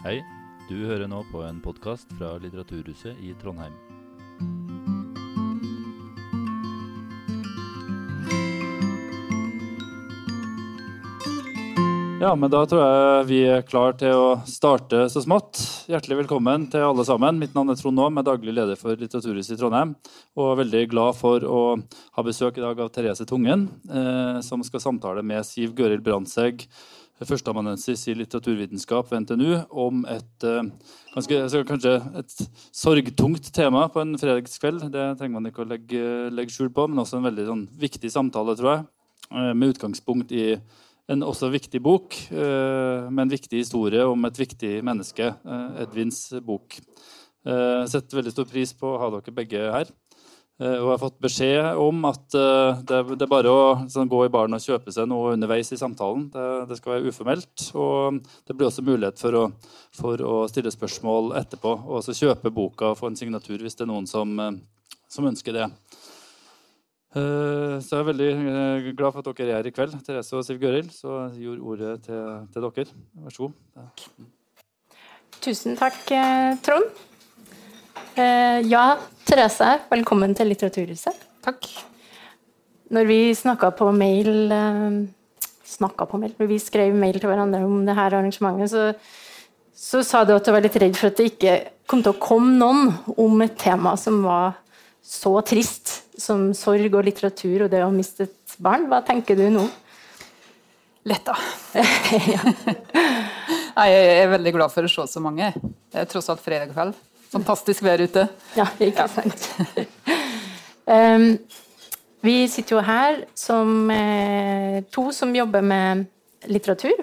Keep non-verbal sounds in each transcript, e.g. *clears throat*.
Hei, du hører nå på en podkast fra Litteraturhuset i Trondheim. Ja, men da tror jeg vi er klar til å starte så smått. Hjertelig velkommen til alle sammen. Mitt navn er Trond Aam, er daglig leder for Litteraturhuset i Trondheim. Og er veldig glad for å ha besøk i dag av Therese Tungen, eh, som skal samtale med Siv Gøril Brandtzæg, førsteamanuensis i litteraturvitenskap ved NTNU, om et eh, ganske, kanskje et sorgtungt tema på en fredagskveld. Det trenger man ikke å legge, legge skjul på, men også en veldig sånn, viktig samtale, tror jeg, eh, med utgangspunkt i en også viktig bok, eh, med en viktig historie om et viktig menneske. Edvins bok. Jeg setter veldig stor pris på å ha dere begge her. Eh, og jeg har fått beskjed om at det, det er bare å sånn, gå i baren og kjøpe seg noe underveis i samtalen. Det, det, skal være uformelt. Og det blir også mulighet for å, for å stille spørsmål etterpå. Og også kjøpe boka og få en signatur hvis det er noen som, som ønsker det. Så jeg er veldig glad for at dere er her i kveld. Therese og Siv Gøril, så jeg gjorde ordet til, til, dere. Vær så god. Tusen takk, Trond. Ja, Therese, velkommen til Litteraturhuset. Takk. Når vi snakka på mail snakka på mail, når vi skrev mail til hverandre om det her arrangementet, så, så sa du at du var litt redd for at det ikke kom til å komme noen om et tema som var så trist som sorg og litteratur og det å miste et barn. Hva tenker du nå? Letta. *laughs* Nei, jeg er veldig glad for å se så mange. Det er tross alt fredag kveld. Fantastisk vær ute. Ja, ikke sant. um, vi sitter jo her som eh, to som jobber med litteratur.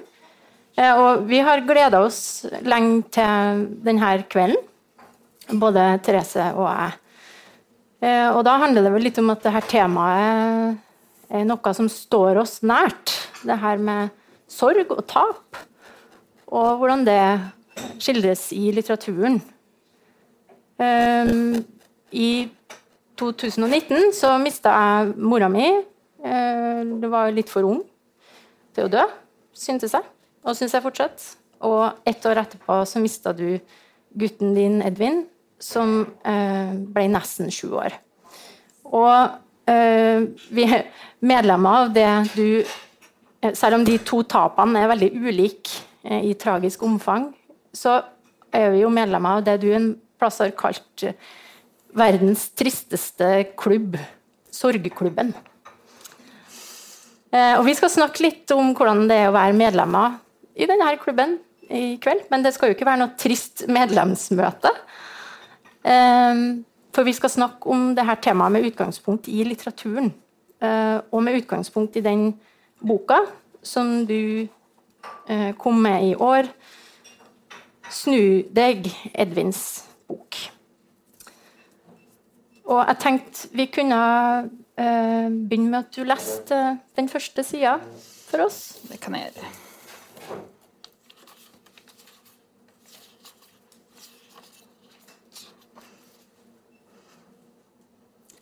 Eh, og vi har gleda oss lenge til denne kvelden, både Therese og jeg. Eh, og da handler det vel litt om at dette temaet er noe som står oss nært. Det her med sorg og tap, og hvordan det skildres i litteraturen. Um, I 2019 så mista jeg mora mi. Uh, det var litt for ung til å dø, syntes jeg. Og syns jeg fortsatt. Og ett år etterpå så mista du gutten din, Edvin, som uh, ble nesten sju år. Og uh, vi er medlemmer av det du Selv om de to tapene er veldig ulike i tragisk omfang, så er vi jo medlemmer av det du en plass har kalt verdens tristeste klubb, Sorgklubben. Og Vi skal snakke litt om hvordan det er å være medlemmer i denne klubben i kveld. Men det skal jo ikke være noe trist medlemsmøte. For vi skal snakke om dette temaet med utgangspunkt i litteraturen. Og med utgangspunkt i den boka som du kom med i år. 'Snu deg', Edvins bok. Og jeg tenkte vi kunne eh, begynne med at du leste den første sida for oss. Det kan jeg gjøre.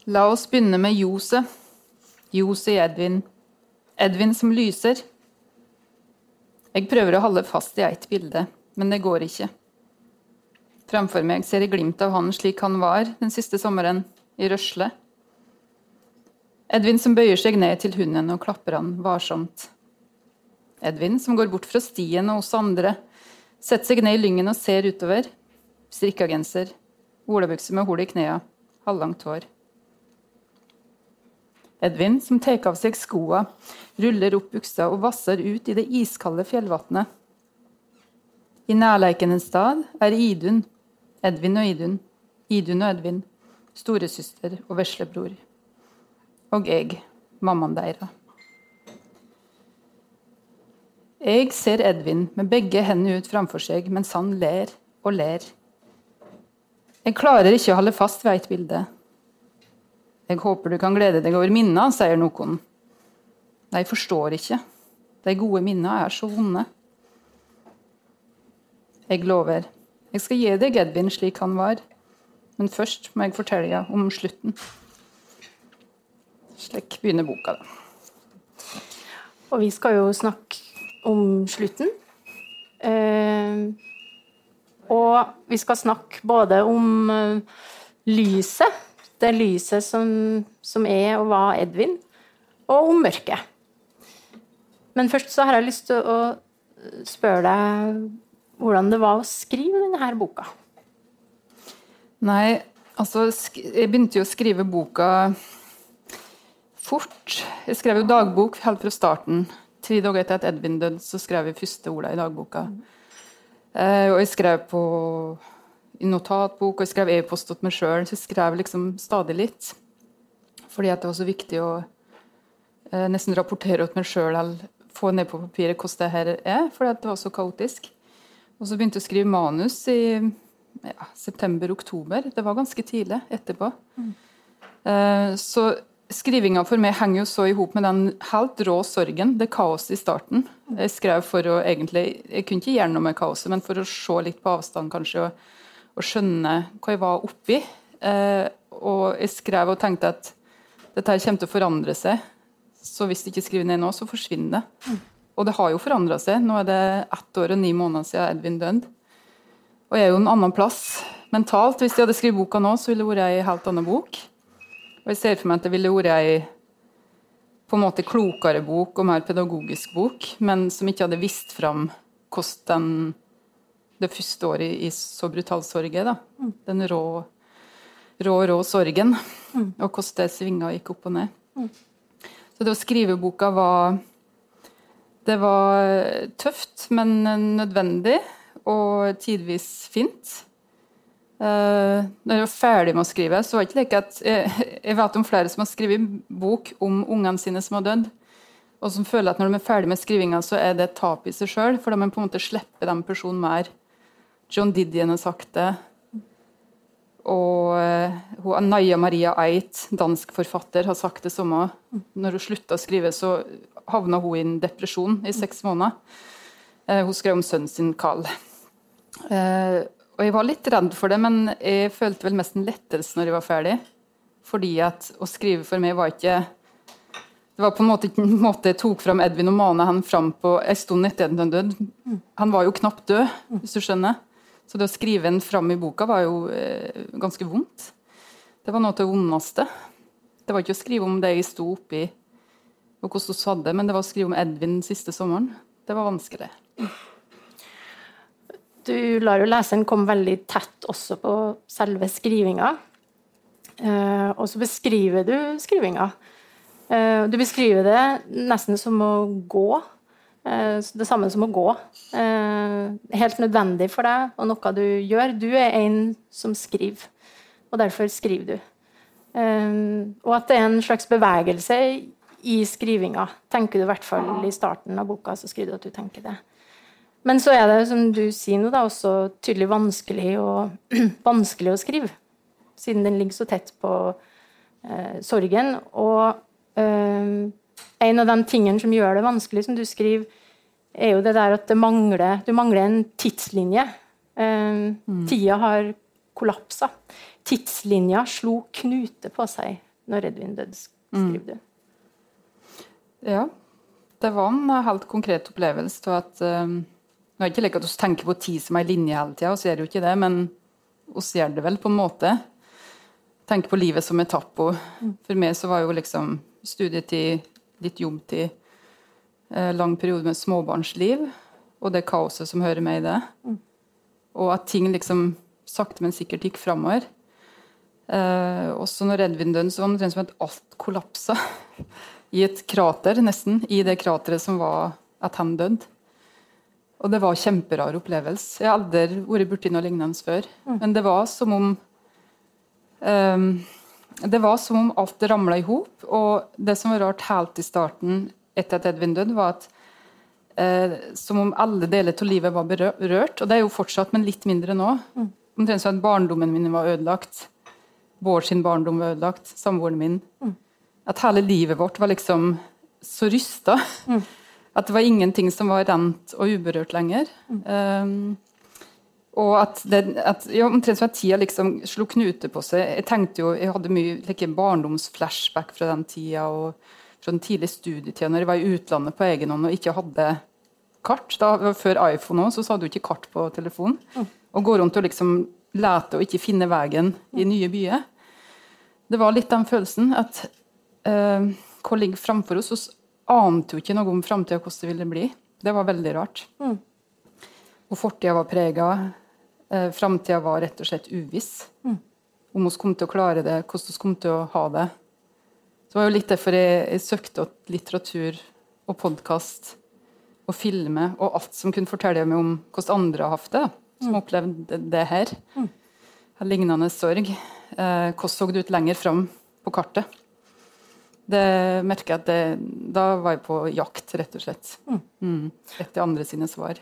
La oss begynne med ljoset. Ljoset i Edvin. Edvin som lyser. Jeg prøver å holde fast i ett bilde, men det går ikke. Framfor meg ser jeg glimt av han slik han var den siste sommeren, i røsle. Edvin som bøyer seg ned til hunden og klapper han varsomt. Edvin som går bort fra stien og oss andre, setter seg ned i lyngen og ser utover. Strikka genser, olabukse med hull i knærne, halvlangt hår. Edvin som tar av seg skoa, ruller opp buksa og vasser ut i det iskalde fjellvatnet. I nærleiken en stad er Idun, Edvin og Idun, Idun og Edvin, storesøster og veslebror. Og jeg, mammaen deira. Jeg ser Edvin med begge hendene ut framfor seg mens han ler og ler. Jeg klarer ikke å holde fast ved et bilde. Jeg håper du kan glede deg over minna, sier noen. De forstår ikke. De gode minna er så vonde. Jeg lover. Jeg skal gi deg Edvin slik han var. Men først må jeg fortelle deg om slutten. Slik begynner boka, da. Og vi skal jo snakke om slutten. Eh, Og vi skal snakke både om eh, lyset, det lyset som, som er og var Edvin, og om mørket. Men først så har jeg lyst til å spørre deg hvordan det var å skrive denne boka. Nei, altså Jeg begynte jo å skrive boka fort. Jeg skrev jo dagbok helt fra starten. Tre dager etter at Edvin døde, så skrev jeg første ordene i dagboka. Eh, og jeg skrev på i notatbok, og jeg skrev e-post til meg sjøl. Så jeg skrev liksom stadig litt. Fordi at det var så viktig å eh, nesten rapportere til meg sjøl eller få ned på papiret hvordan det her er, fordi at det var så kaotisk. Og så begynte jeg å skrive manus i ja, september-oktober. Det var ganske tidlig etterpå. Mm. Eh, så skrivinga for meg henger jo så i hop med den helt rå sorgen, det kaoset i starten. Jeg skrev for å egentlig Jeg kunne ikke gjøre noe med kaoset, men for å se litt på avstand, kanskje, og, og skjønne hva jeg var oppi. Eh, og jeg skrev og tenkte at dette her kommer til å forandre seg. Så hvis jeg ikke skriver ned nå, så forsvinner det. Og det har jo forandra seg. Nå er det ett år og ni måneder siden Edvin døde. Og jeg er jo en annen plass mentalt. Hvis jeg hadde skrevet boka nå, så ville det vært ei helt annen bok. Og jeg ser for meg at det ville vært ei på en måte klokere bok og mer pedagogisk bok, men som ikke hadde vist fram hvordan det første året i så brutal sorg er. da. Den rå, rå, rå sorgen. Og hvordan det svinga gikk opp og ned. Så det å skrive boka var Det var tøft, men nødvendig. Og tidvis fint. Uh, når jeg var ferdig med å skrive, så var det ikke like at jeg, *laughs* jeg, vet om flere som har skrevet bok om ungene sine som har dødd, og som føler at når de er ferdig med skrivinga, så er det et tap i seg sjøl, for da må på en måte slippe den personen mer. John Didion har sagt det. Og uh, Naya Maria Eit, dansk forfatter, har sagt det samme. Når hun slutta å skrive, så havna hun i en depresjon i seks måneder. Uh, hun skrev om sønnen sin Carl. Uh, og jeg var litt redd for det, men jeg følte vel mest en lettelse når jeg var ferdig. Fordi at å skrive for meg var ikke Det var på en måte ikke en måte jeg tok fram Edvin og mana han fram på en stund etter at han døde. Han var jo knapt død, hvis du skjønner. Så det å skrive en fram i boka var jo eh, ganske vondt. Det var noe av det vondeste. Det var ikke å skrive om det jeg sto oppi, og hvordan vi hadde det, men det var å skrive om Edvin siste sommeren. Det var vanskelig du lar jo leseren komme veldig tett også på selve skrivinga. Eh, og så beskriver du skrivinga. Eh, du beskriver det nesten som å gå. Eh, det samme som å gå. Eh, helt nødvendig for deg, og noe du gjør. Du er en som skriver, og derfor skriver du. Eh, og at det er en slags bevegelse i skrivinga, tenker du i hvert fall i starten av boka. så skriver du at du tenker det. Men så er det, som du sier nå, da, også tydelig vanskelig, og, *clears throat* vanskelig å skrive. Siden den ligger så tett på eh, sorgen. Og eh, en av de tingene som gjør det vanskelig, som du skriver, er jo det der at det mangler, du mangler en tidslinje. Eh, mm. Tida har kollapsa. Tidslinja slo knute på seg når Edvin døde, skriver mm. du. Ja. Det var en helt konkret opplevelse av at um nå er det ikke like at vi tenker på tid som ei linje hele tida, vi gjør jo ikke det, men vi gjør det vel på en måte. Tenker på livet som etapper. For meg så var jo liksom studietid, litt jobbtid, eh, lang periode med småbarnsliv, og det kaoset som hører med i det. Og at ting liksom sakte, men sikkert gikk framover. Eh, også når Edvin døde, så var det omtrent som at alt kollapsa. *laughs* I et krater, nesten. I det krateret som var at han døde. Og det var en kjemperar opplevelse. Jeg har aldri vært borti noe lignende før. Mm. Men det var som om um, Det var som om alt ramla i hop. Og det som var rart helt i starten etter at Edvin døde, var at uh, som om alle deler av livet var berørt. Og det er jo fortsatt, men litt mindre nå. Mm. Omtrent som at barndommen min var ødelagt. Bård sin barndom var ødelagt. Samboeren min. Mm. At hele livet vårt var liksom så rysta. Mm. At det var ingenting som var rent og uberørt lenger. Mm. Um, og at, det, at ja, omtrent som at tida liksom slo knute på seg. Jeg tenkte jo, jeg hadde mye like, barndomsflashback fra den tida og fra den tidlige studietida når jeg var i utlandet på egen hånd og ikke hadde kart. Da, før iPhone også, så hadde du ikke kart på telefonen. Mm. og gå rundt og liksom lete og ikke finne veien i nye byer. Det var litt den følelsen at eh, hva ligger framfor oss? Vi ante jo ikke noe om framtida, hvordan det ville bli. Det var veldig rart. Mm. Og fortida var prega. Eh, framtida var rett og slett uviss. Mm. Om vi kom til å klare det, hvordan vi kom til å ha det. Det var jo litt derfor jeg, jeg søkte opp litteratur og podkast og filme og alt som kunne fortelle meg om hvordan andre har hatt det. Som mm. opplevde det, det her. Mm. Lignende sorg. Eh, hvordan så det ut lenger fram på kartet? Det merker jeg at det, Da var jeg på jakt, rett og slett. Mm. Etter andre sine svar.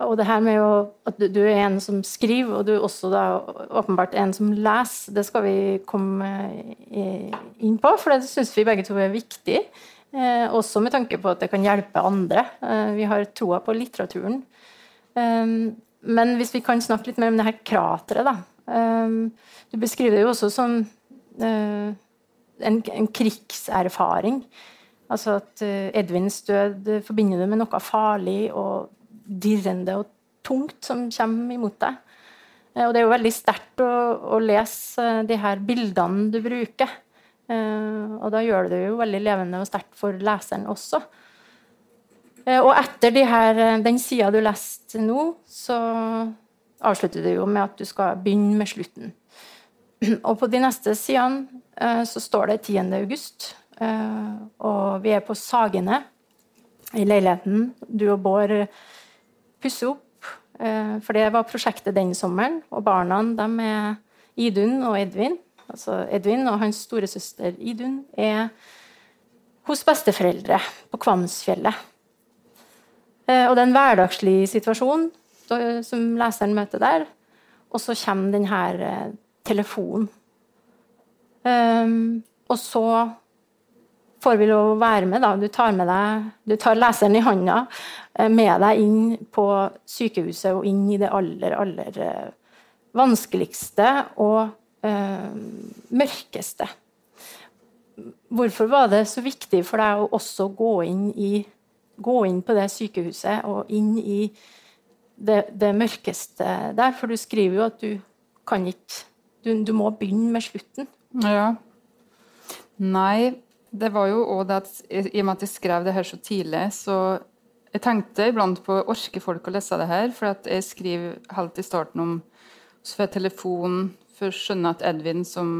Og det her med jo, at du, du er en som skriver, og du er også da åpenbart en som leser, det skal vi komme eh, inn på, for det syns vi begge to er viktig. Eh, også med tanke på at det kan hjelpe andre. Eh, vi har troa på litteraturen. Eh, men hvis vi kan snakke litt mer om det her krateret, da. Eh, du beskriver det jo også som eh, en, en krigserfaring. Altså at eh, Edvins død forbinder du med noe farlig og dirrende og tungt som kommer imot deg. Eh, Og det er jo veldig sterkt å, å lese eh, de her bildene du bruker. Og da gjør det jo veldig levende og sterkt for leseren også. Og etter de her, den sida du leste nå, så avslutter du jo med at du skal begynne med slutten. *clears throat* Og på de neste sidene eh, så står det 10. august, eh, og vi er på Sagene i leiligheten. Du og Bård pusser opp, eh, for det var prosjektet den sommeren. Og barna de er Idun og Edvin. Altså Edvin og hans storesøster Idun er hos besteforeldre på Kvamsfjellet. Og det er en hverdagslig situasjon som leseren møter der. Og så kommer den eh. Um, og så får vi lov å være med. Da. Du tar deg, du tar leseren i hånda eh, med deg inn på sykehuset og inn i det aller, aller eh, vanskeligste og eh, mørkeste. Hvorfor var det så viktig for deg å også gå inn, i, gå inn på det sykehuset og inn i det, det mørkeste der? For du skriver jo at du kan ikke Du, du må begynne med slutten. Ja. Nei, det var jo òg det at i og med at jeg skrev det her så tidlig, så jeg tenkte iblant på orker folk å lese det her, for jeg skriver helt i starten om så får jeg telefon for å skjønne at Edvin, som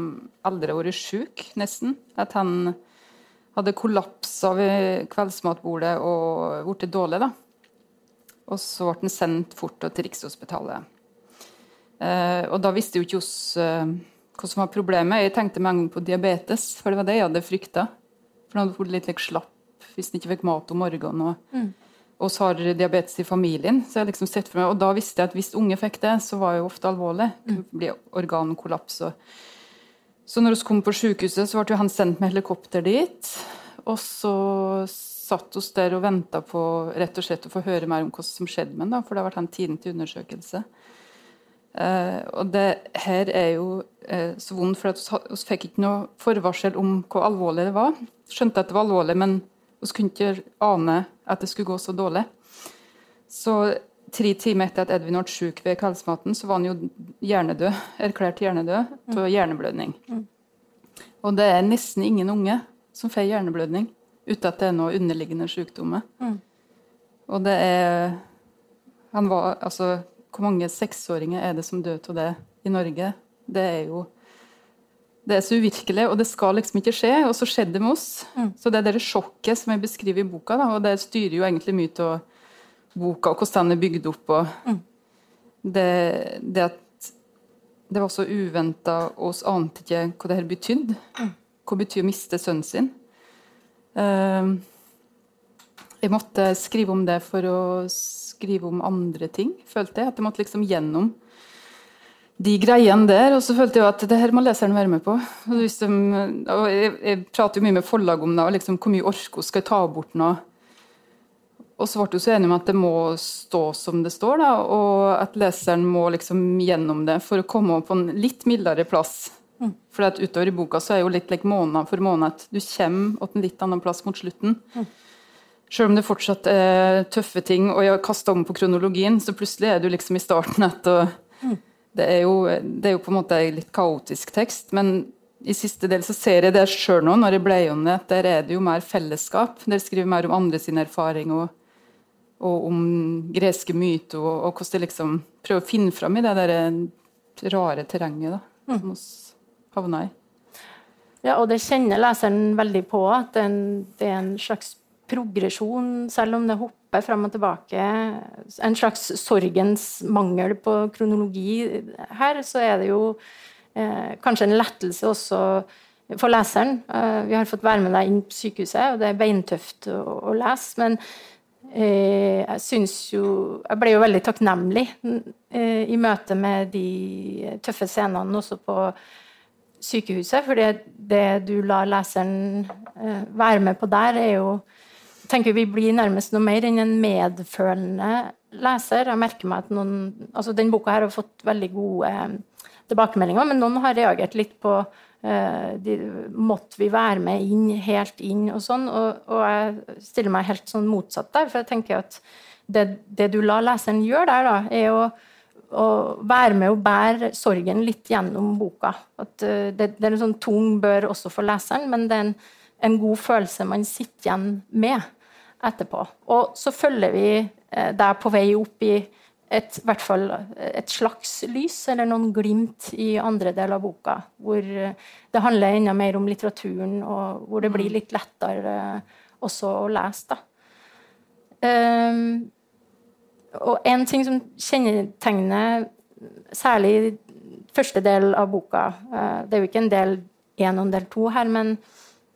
aldri har vært sjuk, nesten, at han hadde kollapsa ved kveldsmatbordet og blitt dårlig, da. Og så ble han sendt fort til Rikshospitalet. Eh, og da visste jo ikke oss eh, hva som var problemet. Jeg tenkte med en gang på diabetes, for det var det jeg hadde frykta. For han hadde vært litt like, slapp hvis han ikke fikk mat om morgenen. Og, så har diabetes i familien. Så jeg liksom sett for meg, Og da visste jeg at hvis unge fikk det, så var det jo ofte alvorlig. Det kunne bli organkollaps. Og. Så når vi kom på sykehuset, så ble han sendt med helikopter dit. Og så satt oss der og venta på rett og slett å få høre mer om hva som skjedde med ham, for det har vært en tiden til undersøkelse. Eh, og det her er jo eh, så vondt, for at vi fikk ikke noe forvarsel om hvor alvorlig det var. Skjønte at det var alvorlig, men vi kunne ikke ane at det skulle gå så dårlig. Så tre timer etter at Edvin ble syk ved kveldsmaten, så var han jo hjernedød, erklært hjernedød av hjerneblødning. Og det er nesten ingen unge som får hjerneblødning uten at det er noe underliggende sykdommer. Og det er han var, altså, Hvor mange seksåringer er det som dør av det i Norge? Det er jo det er så uvirkelig, og det skal liksom ikke skje. Og så skjedde det med oss. Så det er det sjokket som jeg beskriver i boka, da, og det styrer jo egentlig mye av boka, og hvordan den er bygd opp. og det, det at det var så uventa, og vi ante ikke hva det her betydde. Hva betyr å miste sønnen sin. Eh, jeg måtte skrive om det for å skrive om andre ting, følte jeg. At jeg måtte liksom gjennom de greiene der. Og så følte jeg at det her må leseren være med på. Og, liksom, og jeg, jeg prater jo mye med forlag om det, og liksom, hvor mye orko skal jeg ta bort nå? Og så ble vi så enige om at det må stå som det står, da, og at leseren må liksom gjennom det for å komme på en litt mildere plass. For utover i boka så er jo litt like måned for måned at du kommer til en litt annen plass mot slutten. Selv om det fortsatt er tøffe ting, og jeg har kasta om på kronologien, så plutselig er du liksom i starten etter det, er jo, det er jo på en måte en litt kaotisk tekst, men i siste del så ser jeg det sjøl nå, når jeg ble om det, at der er det jo mer fellesskap. Der skriver mer om andre sin erfaring og, og om greske myter, og, og hvordan de liksom prøver å finne fram i det der rare terrenget da, som vi havna i. Ja, og det kjenner leseren veldig på, at det er en, det er en slags progresjon, selv om det hopper fram og tilbake. En slags sorgens mangel på kronologi her, så er det jo eh, kanskje en lettelse også for leseren. Eh, vi har fått være med deg inn på sykehuset, og det er beintøft å, å lese. Men eh, jeg syns jo Jeg ble jo veldig takknemlig eh, i møte med de tøffe scenene også på sykehuset, for det du lar leseren eh, være med på der, er jo tenker Vi blir nærmest noe mer enn en medfølende leser. Jeg merker meg at noen, altså Den boka her har fått veldig gode eh, tilbakemeldinger, men noen har reagert litt på uh, de, Måtte vi være med inn, helt inn og sånn? Og, og jeg stiller meg helt sånn motsatt der, for jeg tenker at det, det du lar leseren gjøre der, da, er å å være med og bære sorgen litt gjennom boka. At uh, det, det, er en sånn tung bør også for leseren, men det er en, en god følelse man sitter igjen med etterpå. Og så følger vi uh, deg på vei opp i et, hvert fall et slags lys, eller noen glimt i andre del av boka, hvor uh, det handler enda mer om litteraturen, og hvor det blir litt lettere også å lese. da. Um, og en ting som kjennetegner særlig første del av boka eh, Det er jo ikke en del én og en del to her, men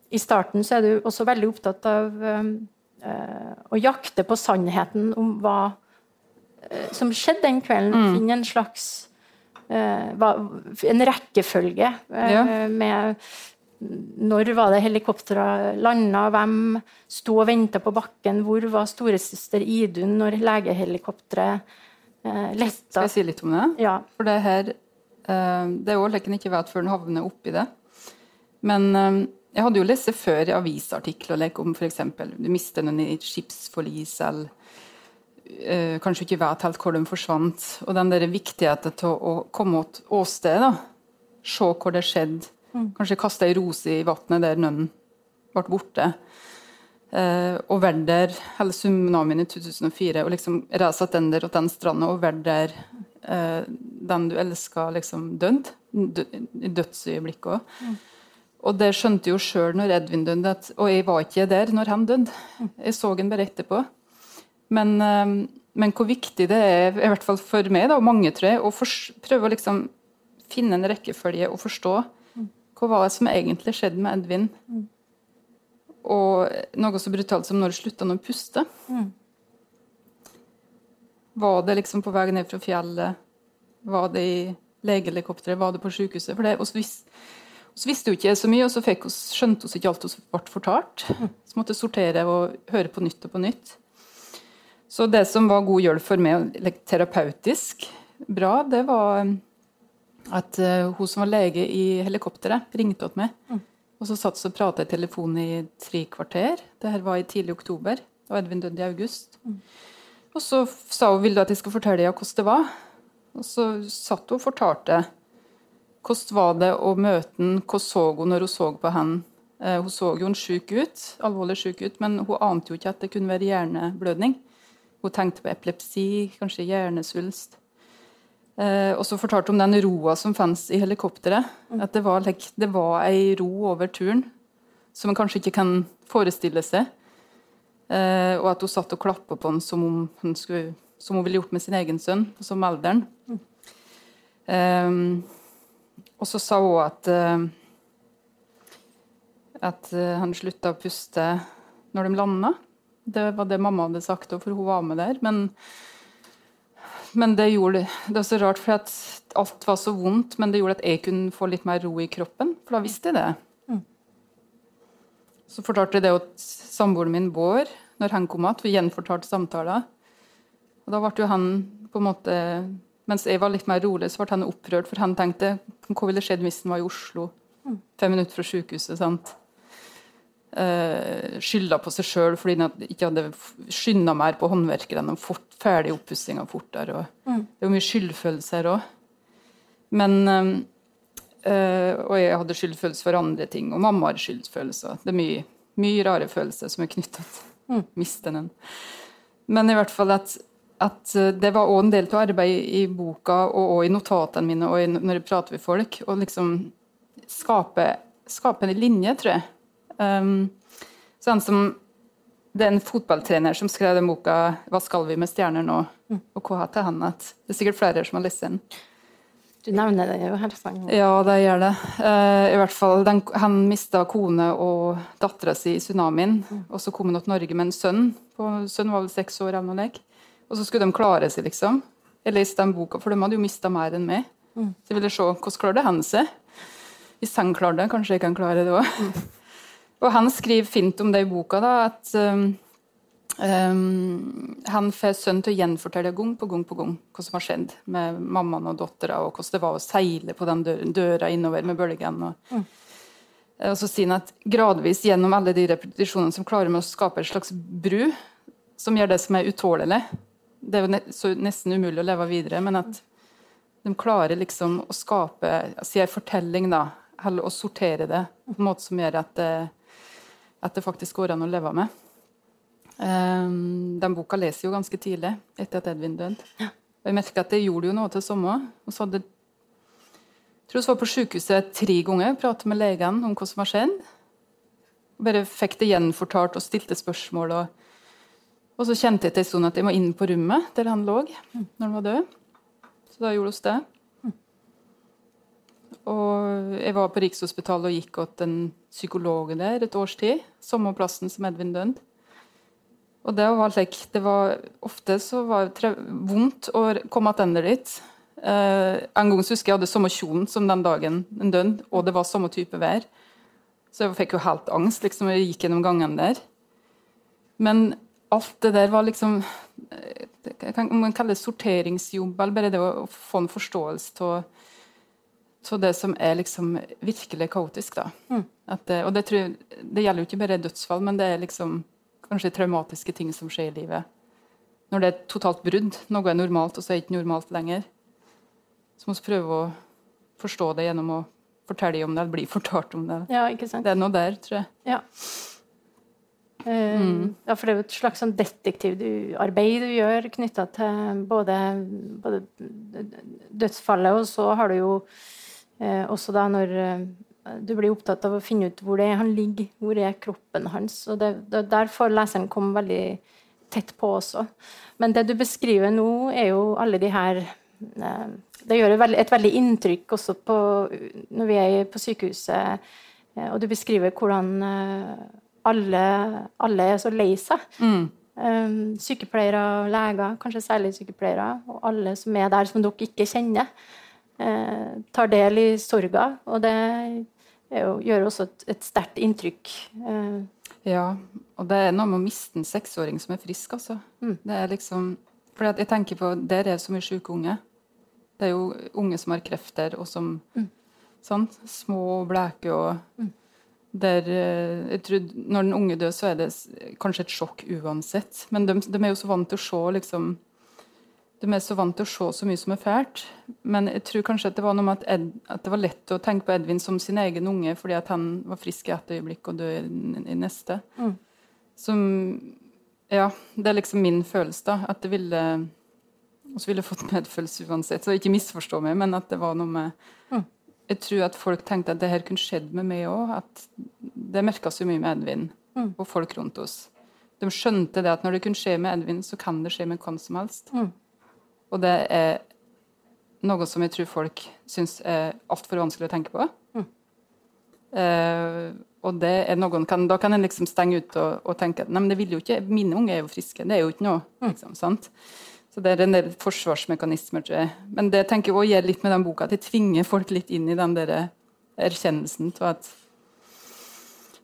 i starten så er du også veldig opptatt av uh, å jakte på sannheten om hva uh, som skjedde den kvelden. Mm. Finne en slags hva, En rekkefølge Ja. med når var det helikopteret landa? Hvem sto og venta på bakken? Hvor var storesøster Idun når legehelikopteret eh, letta? Skal jeg si litt om det? Ja. For det her eh, Det er òg leken ikke vet før en havner oppi det. Men eh, jeg hadde jo lest før i avisartikler like, om f.eks. du mister noen i et skipsforlis, eller eh, kanskje ikke vet helt hvor de forsvant. Og den der viktigheten til å komme åt åstedet. Se hvor det skjedde. Kanskje kaste ei rose i vannet der noen ble borte. Eh, og være der hele tsunamien i 2004, og liksom reise tilbake til den stranda og være der eh, den du elsker, liksom døde. Dø, I dødsøyeblikket òg. Og det skjønte jo sjøl når Edvin døde, og jeg var ikke der når han døde. Jeg så han bare etterpå. Men, eh, men hvor viktig det er, i hvert fall for meg da, og mange, tror jeg, å fors- prøve å liksom finne en rekkefølge og forstå hva var det som egentlig skjedde med Edvin. Og noe så brutalt som når slutta han å puste. Var det liksom på vei ned fra fjellet? Var det i legehelikopteret? Var det på sykehuset? For det, oss, oss visste hun ikke så mye, og så oss, skjønte hun ikke alt hun ble fortalt. Så måtte sortere og høre på nytt og på nytt. Så det som var god hjelp for meg, terapeutisk bra, det var at eh, hun som var lege i helikopteret, ringte til meg. Og så satt og pratet i telefonen i tre kvarter. Det her var i tidlig oktober. Og Edvin døde i august. Og så sa hun ville du at jeg skal fortelle deg hvordan det var. Og så satt hun og fortalte hvordan var det å møte ham? hvordan så hun når hun så på han. Eh, hun så jo en syk ut, alvorlig syk ut, men hun ante jo ikke at det kunne være hjerneblødning. Hun tenkte på epilepsi, kanskje hjernesvulst. Eh, og så fortalte hun om den roa som fantes i helikopteret. At det var, det var ei ro over turen som en kanskje ikke kan forestille seg. Eh, og at hun satt og klappa på han som om hun, skulle, som hun ville gjort med sin egen sønn, som alderen. Eh, og så sa hun at eh, at eh, han slutta å puste når de landa. Det var det mamma hadde sagt, for hun var med der. Men men det gjorde det var så rart, for at alt var så vondt, men det gjorde at jeg kunne få litt mer ro i kroppen, for da visste jeg det. Så fortalte jeg det til samboeren min Bård når han kom igjen. Vi gjenfortalte samtaler. Og da ble jo han på en måte Mens jeg var litt mer rolig, så ble han opprørt, for han tenkte hva ville skjedd hvis han var i Oslo? Fem minutter fra sykehuset. sant? eh, skylda på seg sjøl fordi han ikke hadde skynda mer på håndverkerne og fått ferdig oppussinga fortere. Og, Det jo mye skyldfølelse her òg. Men eh, eh, Og jeg hadde skyldfølelse for andre ting, og mamma har skyldfølelse. Det er mye, mye rare følelser som er knytta til miste den. Men i hvert fall at, at eh, det var òg en del av arbeidet i boka og, og i notatene mine og i, når jeg prater med folk, å liksom skape, skape en linje, tror jeg. Um, sånn som det er en fotballtrener som skrev den boka 'Hva skal vi med stjerner nå?' Og hva heter han? At det er sikkert flere som har lest den. Du nevner det jo her. tiden. Ja, det gjør det. Uh, I hvert fall, den, Han mista kone og dattera si i tsunamien. Og så kom han til Norge med en sønn. På, sønnen var vel seks år. eller noe like. Og så skulle de klare seg, liksom. Jeg leste den boka, for de hadde jo mista mer enn meg. Så jeg ville se hvordan klarte han seg. Hvis han klarer det, kanskje jeg kan klare det òg. *laughs* Og han skriver fint om det i boka, da, at um, um, han får sønnen til å gjenfortelle gang på gang på gang hva som har skjedd med mammaen og dattera, og hvordan det var å seile på den døra, døra innover med bølgene. Og, og så sier han at gradvis gjennom alle de repetisjonene som klarer med å skape en slags bru, som gjør det som er utålelig Det er jo så nesten umulig å leve videre, men at de klarer liksom å skape altså en fortelling, da, eller å sortere det på en måte som gjør at det, at det faktisk går an å leve med. Um, den boka leser jo ganske tidlig, etter at Edvin døde. Og jeg merka at det gjorde jo noe til sommer. Og så hadde jeg tror jeg var på sykehuset tre ganger, pratet med legen om hva som har skjedd. Bare fikk det gjenfortalt og stilte spørsmål. Og, og så kjente jeg til en at jeg må inn på rommet der han lå når han var død. Så da gjorde vi det. Og jeg var på Rikshospitalet og gikk til en psykolog der et års tid. Samme plassen som Edvin døde. Og det var, like, det var ofte så var det vondt å komme tilbake dit. Eh, en gang husker jeg hadde samme kjolen som den dagen den døde, og det var samme type vær. Så jeg fikk jo helt angst liksom, jeg gikk gjennom gangene der. Men alt det der var liksom Om kan Man kaller det sorteringsjobb, eller bare det å få en forståelse av det som er liksom virkelig kaotisk. da. Det, og det, jeg, det, gjelder jo ikke bare dødsfall, men det er liksom kanskje traumatiske ting som skjer i livet. Når det er et totalt brudd, noe er normalt, og så er det ikke normalt lenger. Så må vi prøve å forstå det gjennom å fortelle om det, eller bli fortalt om det. Ja, ikke sant? Det er noe der, tror jeg. Ja. Uh, ja, for det er jo et slags sånn detektivarbeid du gjør knytta til både, både, dødsfallet, og så har du jo eh, også da når uh, du blir opptatt av å finne ut hvor det er han ligger, hvor er kroppen hans. og det, det, Der får leseren komme veldig tett på også. Men det du beskriver nå, er jo alle de her Det gjør et veldig inntrykk også på, når vi er på sykehuset, og du beskriver hvordan alle, alle, er så lei seg. Mm. Um, sykepleiere, leger, kanskje særlig sykepleiere, og alle som er der som dere ikke kjenner, uh, tar del i sorga. Og det jo, gjør også et, et sterkt inntrykk. Uh, ja, og det er noe med å miste en seksåring som er frisk, altså. Mm. Det er liksom For jeg tenker på Der er så mye syke unge. Det er jo unge som har krefter, og som mm. sånn, Små og bleke og mm. Der, jeg tror, når den unge dør, så er det kanskje et sjokk uansett. Men de, de er jo så vant til å se liksom, de er så vant til å se så mye som er fælt. Men jeg tror kanskje at det var noe med at, Ed, at det var lett å tenke på Edvin som sin egen unge, fordi at han var frisk i ett øyeblikk og død i, i neste. Mm. Som Ja, det er liksom min følelse, da. At det ville Og så ville jeg fått medfølelse uansett. Så ikke misforstå meg, men at det var noe med mm jeg tror at folk tenkte at det her kunne skjedd med meg òg. At det merka så mye med Edvin mm. og folk rundt oss. De skjønte det at når det kunne skje med Edvin, så kan det skje med hvem som helst. Mm. Og det er noe som jeg tror folk syns er altfor vanskelig å tenke på. Mm. Eh, og det er noen kan, Da kan en liksom stenge ut og, og tenke at nei, men det vil jo ikke, mine unge er jo friske. Det er jo ikke noe. Mm. Liksom, sant? Så det er en del forsvarsmekanismer, tror jeg. Men det tenker jeg også gjelder litt med den boka, at jeg tvinger folk litt inn i den der erkjennelsen av at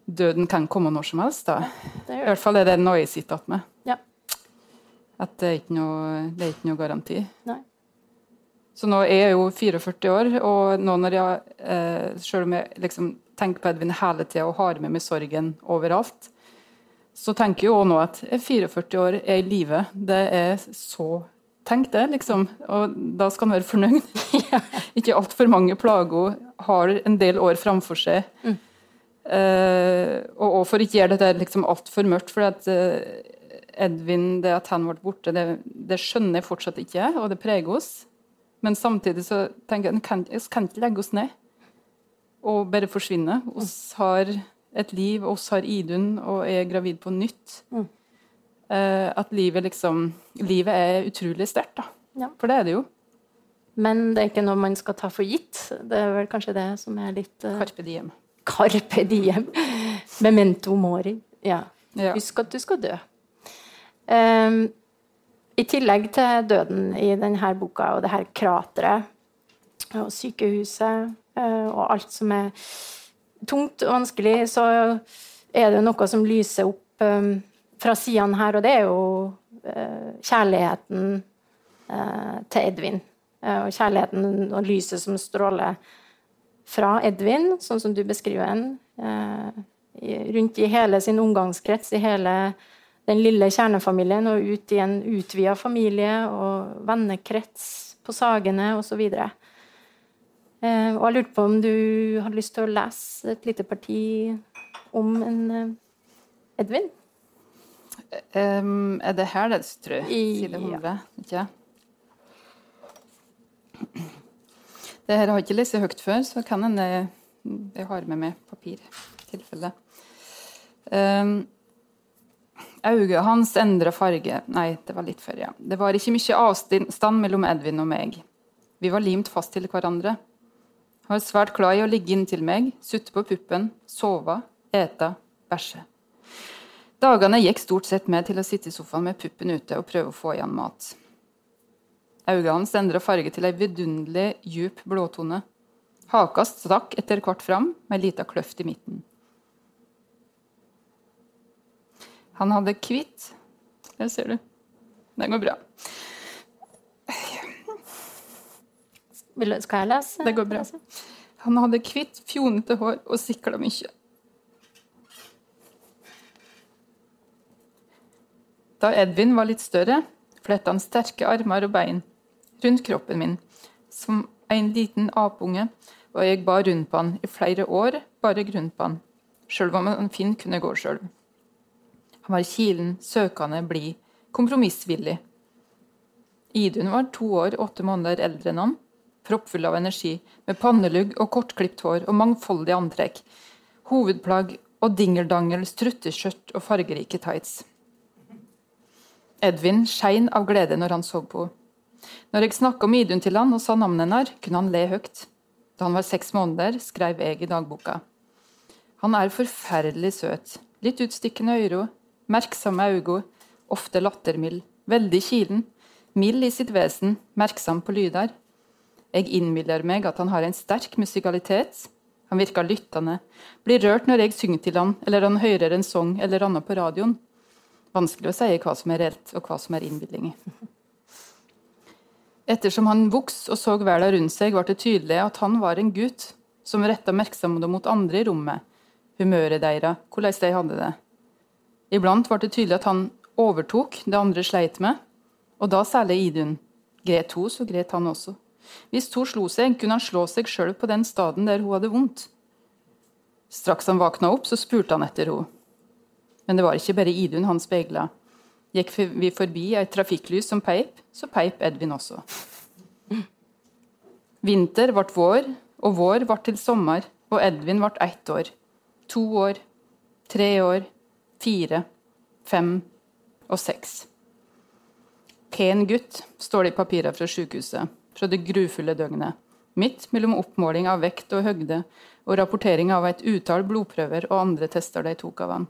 døden kan komme når som helst. da. I hvert fall er det noe jeg sitter igjen med. Ja. At det er ikke noe, det er ikke noe garanti. Nei. Så nå er jeg jo 44 år, og nå når jeg, eh, selv om jeg liksom tenker på Edvin hele tida og har med meg sorgen overalt, så tenker jeg jo nå at er 44 år, er i live. Det er så Tenk det, liksom. Og da skal en være fornøyd. *laughs* Ikke altfor mange plager. Har en del år framfor seg. Mm. Eh, og, og for ikke gjøre dette liksom altfor mørkt. For at eh, Edvin, det at han ble borte, det, det skjønner jeg fortsatt ikke, og det preger oss. Men samtidig så tenker jeg at vi kan ikke legge oss ned og bare forsvinne. Vi har et liv, oss har Idun og er gravid på nytt. Mm. Eh, at livet liksom Livet er utrolig sterkt, da. Ja. For det er det jo. Men det er ikke noe man skal ta for gitt. Det er vel kanskje det som er litt uh, Carpe diem. Carpe diem. Memento mori. Ja. Ja. Husk at du skal dø. Um, I tillegg til døden i denne boka og det her krateret og sykehuset eh, og alt som er tungt og vanskelig, så er det noe som lyser opp eh, fra sidene her, og det er jo eh, kjærligheten eh, til Edvin. Eh, og kjærligheten og lyset som stråler fra Edvin, sånn som du beskriver den, rundt i hele sin omgangskrets, i hele den lille kjernefamilien, og ut i en utvida familie og vennekrets på Sagene osv. Eh, og jeg lurte på om du hadde lyst til å lese et lite parti om en eh, Edvin? Um, er det her det tror jeg? Side 100? Ikke? Det her har jeg ikke lest høyt før, så kan hende jeg har med meg papir. i tilfelle. Um, Øynene hans endra farge Nei, det var litt før, ja. Det var ikke mye avstand mellom Edvin og meg. Vi var limt fast til hverandre. Han var svært glad i å ligge inntil meg, sutte på puppen, sove, ete, bæsje. Dagene gikk stort sett med til å sitte i sofaen med puppen ute og prøve å få igjen mat. Øynene hans endra farge til ei vidunderlig, djup blåtone. Haka stakk etter hvert fram, med ei lita kløft i midten. Han hadde hvitt Der ser du. Det går bra. Skal jeg lese? Det går bra. Han hadde hvitt, fjonete hår og sikla mye. Da Edvin var litt større, fletta han sterke armer og bein rundt kroppen min, som en liten apunge, og jeg bar rundt på han i flere år, bare rundt på han, sjøl om han fint kunne gå sjøl. Han var kilen, søkende, blid, kompromissvillig. Idun var to år, åtte måneder eldre enn han, proppfull av energi, med pannelugg og kortklipt hår og mangfoldig antrekk, hovedplagg og dingeldangel strutteskjørt og fargerike tights. Edvin skein av glede når han så på henne. Når jeg snakka om Idun til han og sa navnet hennes, kunne han le høyt. Da han var seks måneder, skrev jeg i dagboka. Han er forferdelig søt. Litt utstikkende øyne, merksomme øyne, ofte lattermild, veldig kilen, mild i sitt vesen, merksom på lyder. Jeg innbiller meg at han har en sterk musikalitet. Han virker lyttende, blir rørt når jeg synger til han, eller han hører en sang eller annet på radioen. Vanskelig å si hva som er reelt, og hva som er innbilning. Ettersom han vokste og så verden rundt seg, ble det tydelig at han var en gutt som retta oppmerksomheten mot andre i rommet, humøret deres, hvordan de hadde det. Iblant ble det tydelig at han overtok det andre sleit med, og da særlig Idun. Gret hun, så gret han også. Hvis Thor slo seg, kunne han slå seg sjøl på den staden der hun hadde vondt. Straks han våkna opp, så spurte han etter henne. Men det var ikke bare Idun han speila. Gikk vi forbi et trafikklys som peip, så peip Edvin også. Vinter ble vår, og vår ble til sommer, og Edvin ble ett år. To år, tre år, fire, fem og seks. Pen gutt, står det i papirene fra sykehuset, fra det grufulle døgnet. Midt mellom oppmåling av vekt og høgde og rapportering av et utall blodprøver og andre tester de tok av han.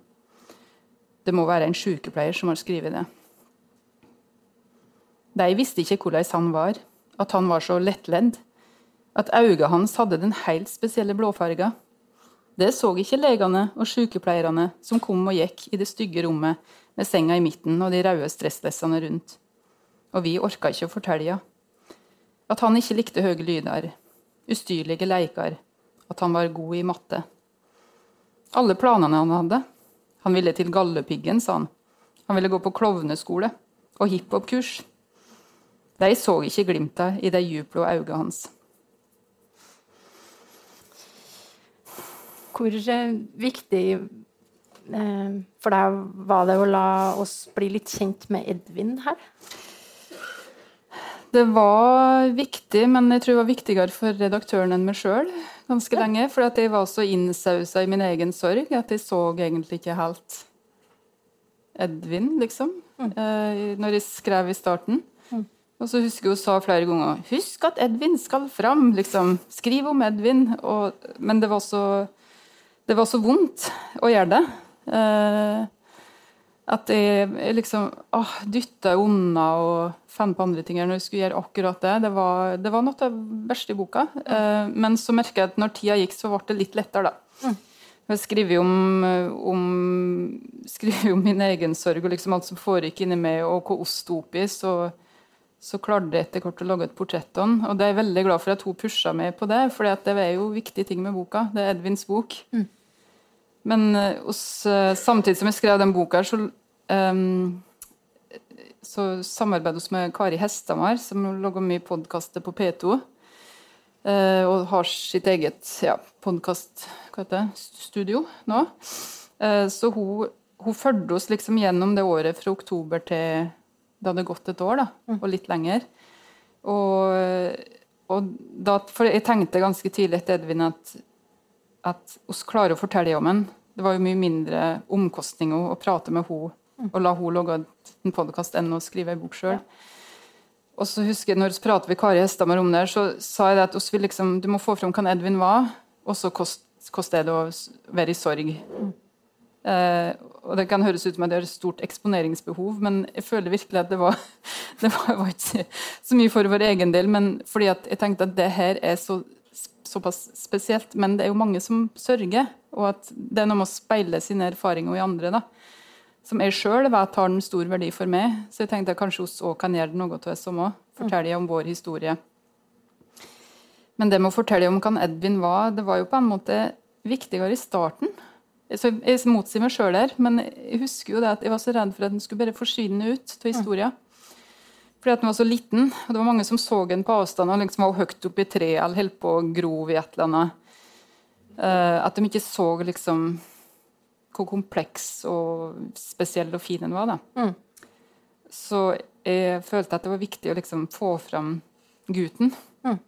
Det må være en sykepleier som har skrevet det. De visste ikke hvordan han var, at han var så lettledd, at øynene hans hadde den helt spesielle blåfarga. Det så ikke legene og sykepleierne som kom og gikk i det stygge rommet med senga i midten og de røde stresslessene rundt. Og vi orka ikke å fortelle at han ikke likte høye lyder, ustyrlige leker, at han var god i matte. alle planene han hadde. Han ville til Galdhøpiggen, sa han. Han ville gå på klovneskole og hiphop-kurs. De så ikke glimta i de djupblå øynene hans. Hvor eh, viktig eh, for deg var det å la oss bli litt kjent med Edvin her? Det var viktig, men jeg tror det var viktigere for redaktøren enn meg sjøl ganske ja. lenge. For jeg var så innsausa i min egen sorg at jeg så egentlig ikke helt Edvin, liksom. Mm. Eh, når jeg skrev i starten. Mm. Og så husker jeg hun sa flere ganger 'Husk at Edvin skal fram', liksom. Skriv om Edvin. Og, men det var så det var så vondt å gjøre det. Eh, at jeg, liksom åh, dytta unna og fant på andre ting når jeg skulle gjøre akkurat det. Det var, det var noe av det verste i boka. Eh, men så merka jeg at når tida gikk, så ble det litt lettere, da. Mm. Jeg skriver om, om, skriver om min egen sorg og liksom alt som foregikk inni meg, og hva oss sto oppi. Så, så klarte jeg etter hvert å lage et portrett av Og det er jeg veldig glad for at hun pusha meg på det, for det er jo viktige ting med boka. Det er Edvins bok. Mm. Men eh, eh, samtidig som jeg skrev den boka, så, um, så samarbeidet vi med Kari Hestamar, som lager mye podkaster på P2. Uh, og har sitt eget ja, podkaststudio nå. Uh, så hun, hun fulgte oss liksom gjennom det året fra oktober til det hadde gått et år, da, mm. og litt lenger. Og, og da, for jeg tenkte ganske tidlig etter Edvin at at vi klarer å fortelle om henne Det var jo mye mindre omkostninger å prate med henne og la hun logge en podkast enn å skrive ei bok sjøl. Og så husker jeg når vi pratet med Kari Hestamar om det, så sa jeg det at vi liksom, du må få fram hvem Edvin var, og så koster det å være i sorg. Eh, og Det kan høres ut som at det har stort eksponeringsbehov, men jeg føler virkelig at det var, *laughs* det var, var ikke så mye for vår egen del, men fordi at jeg tenkte at det her er så såpass spesielt. Men det er jo mange som sørger, og at det er noe med å speile sine erfaringer i andre. da. Som jeg sjøl vet har en stor verdi for meg. Så jeg tenkte at kanskje oss òg kan gjøre noe av det òg. Fortelle om vår historie. Men det med å fortelle om hvem Edvin var, det var jo på en måte viktigere i starten. Så jeg motsier meg sjøl der, men jeg husker jo det at jeg var så redd for at den skulle bare forsvinne ut av historien. Fordi at den var så liten. og Det var mange som så den på avstand og liksom var høyt oppe i treet eller holdt på å grov i et eller annet. Uh, at de ikke så liksom hvor kompleks og spesiell og fin den var. da. Mm. Så jeg følte at det var viktig å liksom få fram gutten. Mm.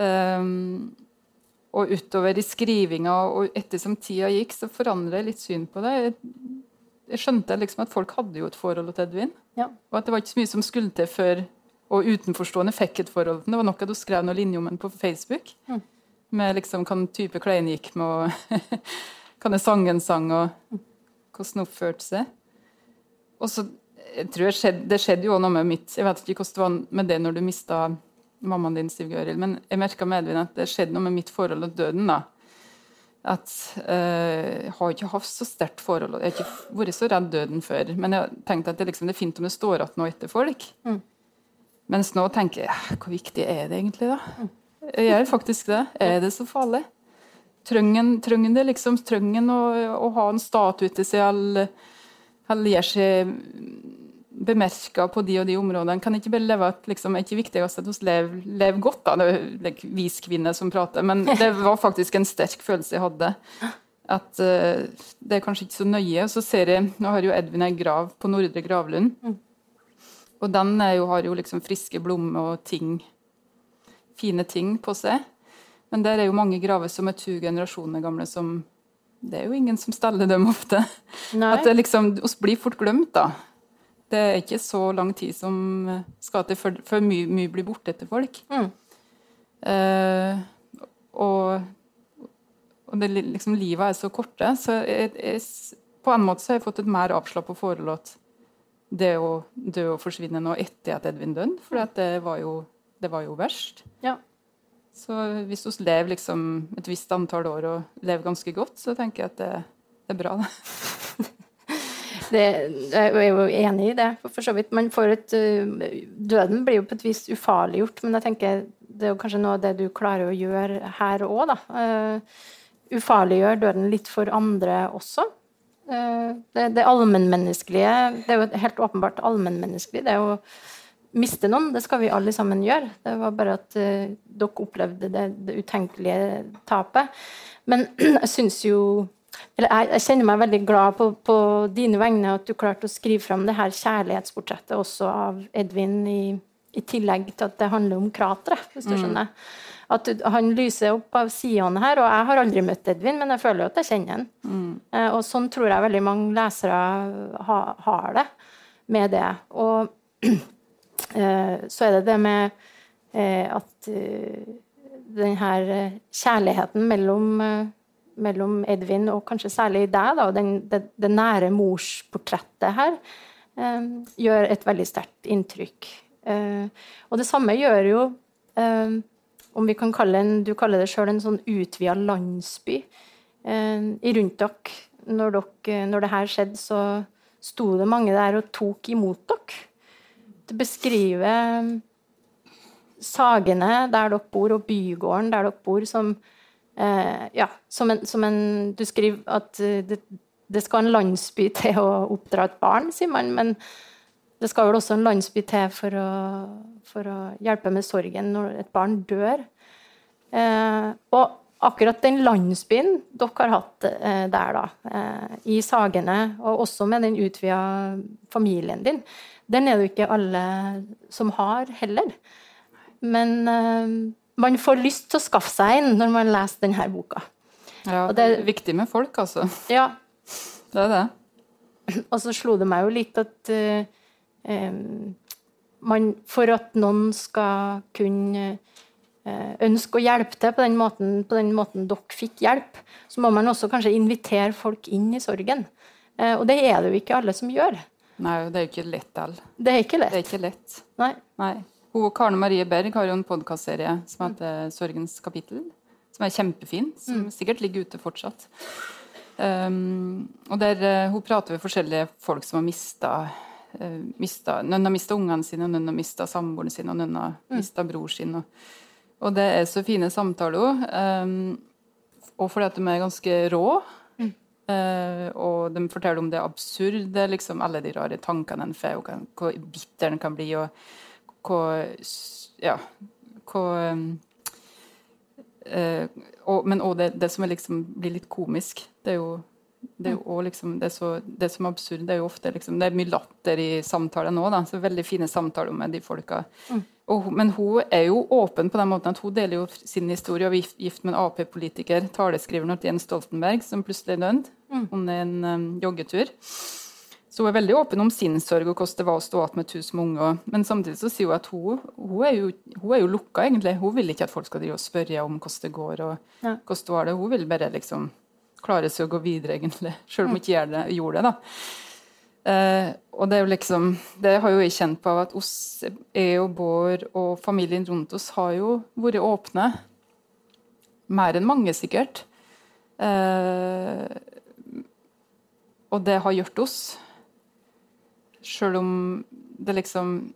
Um, og utover i skrivinga og ettersom tida gikk, så forandret jeg litt syn på det. Jeg jeg skjønte liksom at folk hadde jo et forhold til Edvin. Ja. Og at det var ikke så mye som skulle til før og utenforstående fikk et forhold. Det var nok at du skrev noen linjer om den på Facebook. Mm. Med liksom hva type klær han gikk med, og *laughs* hva sangen sang, og hvordan han oppførte seg. Og så jeg tror jeg skjedde, Det skjedde jo noe med mitt Jeg vet ikke hvordan det var med det når du mista mammaen din, Siv Gøril, men jeg merka med at det skjedde noe med mitt forhold til døden. da at uh, jeg har ikke hatt så sterkt forhold Jeg har ikke vært så redd døden før. Men jeg tenkte at det, liksom, det er fint om det står igjen noe etter folk. Mm. Mens nå tenker jeg hvor viktig er det egentlig, da? Jeg gjør faktisk det. Er det så farlig? Trenger det liksom? Trenger å, å ha en statue til seg eller, eller gjør seg bemerka på de og de områdene. Kan ikke bare leve at liksom, er ikke viktigst at vi lever, lever godt, da. Det er like, vis kvinne som prater, men det *laughs* var faktisk en sterk følelse jeg hadde. At uh, det er kanskje ikke så nøye. Og så ser jeg, Nå har jo Edvin ei grav på Nordre Gravlund. Mm. Og den jo, har jo liksom friske blomster og ting, fine ting på seg. Men der er jo mange graver som er to generasjoner gamle, som Det er jo ingen som steller dem ofte. Nei. At det liksom, oss blir fort glemt, da. Det er ikke så lang tid som skal til før, før mye, mye, blir borte etter folk. Mm. Eh, og, og det, liksom, livet er så korte, så jeg, jeg, på en måte så har jeg fått et mer avslappa forhold til det å dø og forsvinne nå etter at Edvin døde, for det var, jo, det var jo verst. Ja. Så hvis vi lever liksom et visst antall år og lever ganske godt, så tenker jeg at det, det er bra, *laughs* det. Det, jeg er jo enig i det, for så vidt. Man får et, eh, døden blir jo på et vis ufarliggjort, men jeg tenker det er jo kanskje noe av det du klarer å gjøre her òg, da. Uh, ufarliggjør døden litt for andre også. Uh, det, det allmennmenneskelige Det er jo helt åpenbart allmennmenneskelig. Det å miste noen, det skal vi alle sammen gjøre. Det var bare at uh, dere opplevde det, det, utenkelige tapet. Men *clears throat* jeg syns jo eller jeg, jeg, kjenner meg veldig glad på, på, dine vegne at du klarte å skrive fram det her kjærlighetsportrettet også av Edvin, i, i tillegg til at det handler om krateret, hvis du mm. skjønner. At han lyser opp av sidene her, og jeg har aldri møtt Edvin, men jeg føler jo at jeg kjenner han. Mm. Uh, og sånn tror jeg veldig mange lesere ha, har det med det. Og *clears throat* så er det det med eh, at uh, den her kjærligheten mellom, mellom, Edvin og kanskje særlig deg, da, den, det, det, nære morsportrettet her, gjør et veldig sterkt inntrykk. og det samme gjør jo om vi kan kalle en, Du kaller det sjøl en sånn utvida landsby. Eh, rundt dere når, dere når det her skjedde, så sto det mange der og tok imot dere. Det beskriver Sagene der dere bor, og bygården der dere bor, som eh, Ja, som en, som en, Du skriver at det, det skal en landsby til å oppdra et barn, sier man. men det skal vel også en landsby til for å, for å hjelpe med sorgen når et barn dør. Eh, og akkurat den landsbyen dere har hatt eh, der, da, eh, i Sagene, og også med den utvida familien din, den er det jo ikke alle som har heller. Men eh, man får lyst til å skaffe seg en når man leser denne boka. Ja, det er viktig med folk, altså. Ja. Det er det. Og så slo det meg jo litt at uh, man, for at noen skal kunne uh, ønske å hjelpe til på den, måten, på den måten dere fikk hjelp, så må man også kanskje invitere folk inn i sorgen. Uh, og det er det jo ikke alle som gjør. Nei, det er jo ikke lett all. Det er ikke lett. Det er ikke lett. Nei. Nei. Hun, Karne Marie Berg har jo en podkastserie som heter mm. 'Sorgens kapittel', som er kjempefin, som mm. sikkert ligger ute fortsatt. Um, og der uh, Hun prater med forskjellige folk som har mista Eh, mista, noen har mista ungene sine, og noen har mista samboeren sin, og noen har mm. mista bror sin. Og, og, det er så fine samtaler. Um, og fordi at de er ganske rå. Uh, og de forteller om det absurde, liksom alle de rare tankene en får, hvor bitter en kan bli, og hvor Ja, hvor uh, og, Men òg det, det, som liksom blir litt komisk. Det er jo det er jo liksom, det, er så, det som er absurd, det er jo ofte liksom, det er mye latter i samtalene. Da, så Veldig fine samtaler med de folka. Mm. Og, men hun er jo åpen på den måten at hun deler jo sin historie og er gift med en Ap-politiker, taleskriveren til Jens Stoltenberg, som plutselig er død mm. under en um, joggetur. Så hun er veldig åpen om sin sorg og hvordan det var å stå igjen med tusen unger. Men samtidig så sier hun at hun, hun, er jo, hun, er jo, lukka, egentlig. Hun vil ikke at folk skal drive og spørre om hvordan det går. og ja. hvordan det var det. Hun vil bare liksom klare seg å gå videre, egentlig. Selv om hun ikke det, gjorde det. da. Eh, og det er jo liksom Det har jo jeg kjent på at oss, jeg og Bård og familien rundt oss har jo vært åpne. Mer enn mange, sikkert. Eh, og det har gjort oss. Selv om det liksom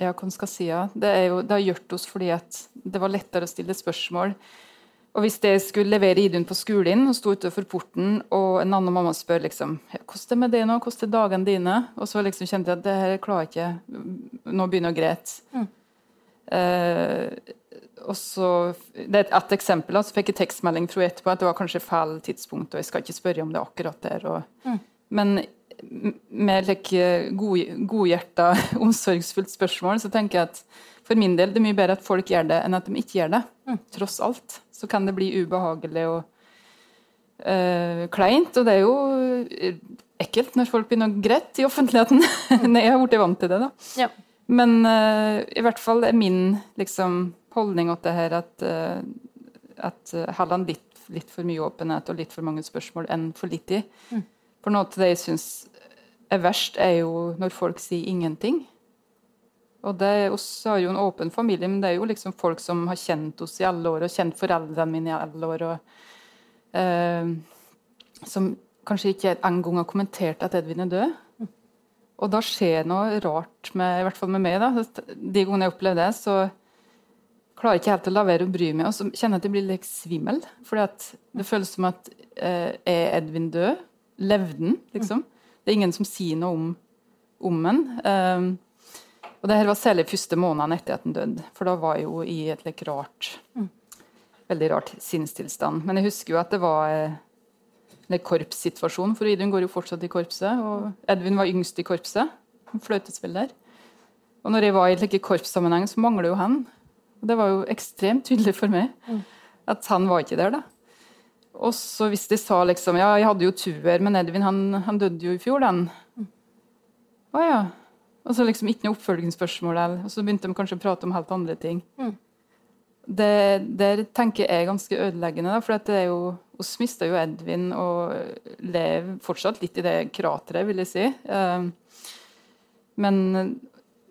Ja, hva skal jeg si? Ja? Det, jo, det har gjort oss fordi at det var lettere å stille spørsmål og hvis jeg skulle levere Idun på skolen og sto utenfor porten, og en annen mamma spør liksom hvordan det med det nå, hvordan er dagene dine? Og så liksom kjente jeg at det her klarer jeg ikke. Nå begynner å grete. Mm. Eh, og så, Det er et eksempel. Så fikk jeg tekstmelding fra etterpå at det var kanskje feil tidspunkt, og jeg skal ikke spørre om det akkurat der. Og, mm. Men med like, god, godhjerta, *laughs* omsorgsfullt spørsmål, så tenker jeg at for min del det er mye bedre at folk gjør det, enn at de ikke gjør det. Mm. Tross alt så kan det bli ubehagelig og uh, kleint. Og det er jo eh, ekkelt når folk begynner å grette i offentligheten. *laughs* Nei, jeg har blitt vant til det, da. Ja. Men uh, i hvert fall er min liksom, holdning til det her at, uh, at heller litt, litt, for mye åpenhet og litt for mange spørsmål enn for litt i. Mm. For noe av det jeg syns er verst, er jo når folk sier ingenting. Og det, oss har jo en åpen familie, men det er jo liksom folk som har kjent oss i alle år, og kjent foreldrene mine i alle år, og eh, som kanskje ikke engang har kommentert at Edvin er død. Og da skjer noe rart, med, i hvert fall med meg. da. De gangene jeg opplevde det, så klarer jeg ikke helt å la være å bry meg, og så kjenner jeg at jeg blir litt svimmel. For det føles som at eh, er Edvin død? Levde den, liksom? Det er ingen som sier noe om, om den. Um, og det her var særlig første måneden etter at han døde, for da var jeg jo i et like rart Veldig rart sinnstilstand. Men jeg husker jo at det var en en korpssituasjon, for Idun går jo fortsatt i korpset, og Edvin var yngst i korpset. Han fløytes vel der. Og når jeg var i like korpssammenheng, så mangler jo han. Og det var jo ekstremt tydelig for meg at han var ikke der, da. Og så hvis de sa liksom Ja, jeg hadde jo tuer, men Edvin han, han døde jo i fjor, den. Å ja. Og så liksom ikke noe oppfølgingsspørsmål. eller- Og så begynte de kanskje å prate om helt andre ting. Det, det tenker jeg er ganske ødeleggende, da, for at det er jo oss mista jo Edvin og lever fortsatt litt i det krateret, vil jeg si. Eh, Men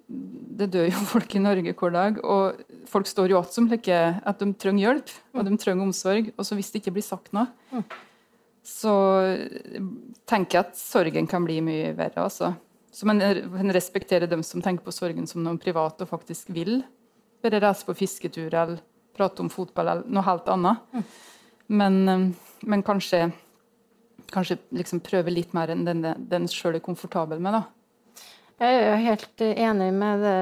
det dør jo *laughs* folk i Norge hver dag, og folk står jo igjen som like, at de trenger hjelp og de trenger omsorg. Og så hvis det ikke blir sagt noe, så tenker jeg at sorgen kan bli mye verre. altså. Så man, man respekterer dem som tenker på sorgen som noe privat og faktisk vil. Bare reise på fisketur eller prate om fotball eller noe helt annet. Men, eh, men kanskje, kanskje liksom prøve litt mer enn den, den sjøl er komfortabel med. da. Jeg er jo helt enig med det.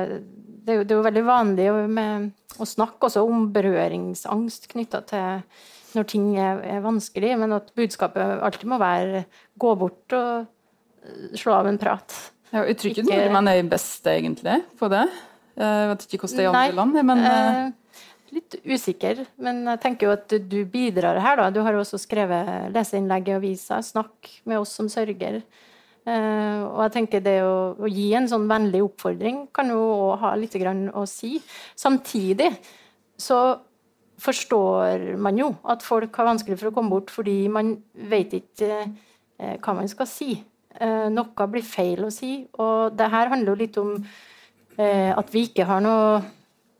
Det er jo, det er jo veldig vanlig å, snakke også om berøringsangst knytta til når ting er, er vanskelig, men at budskapet alltid må være gå bort og eh, slå av en prat. Ja, jeg tror ikke Ikke- nordmenn er best egentlig på det. Jeg vet ikke hvordan det er i andre land, men eh, Eh, litt usikker, men jeg tenker jo at du bidrar her, da. Du har jo også skrevet leseinnlegg i avisa. Snakk med oss som sørger. Eh, og jeg tenker det å, å gi en sånn vennlig oppfordring kan jo òg ha litt grann å si. Samtidig så forstår man jo at folk har vanskelig for å komme bort fordi man vet ikke eh, hva man skal si. Eh, noe blir feil å si, og det her handler jo litt om eh, at vi ikke har noe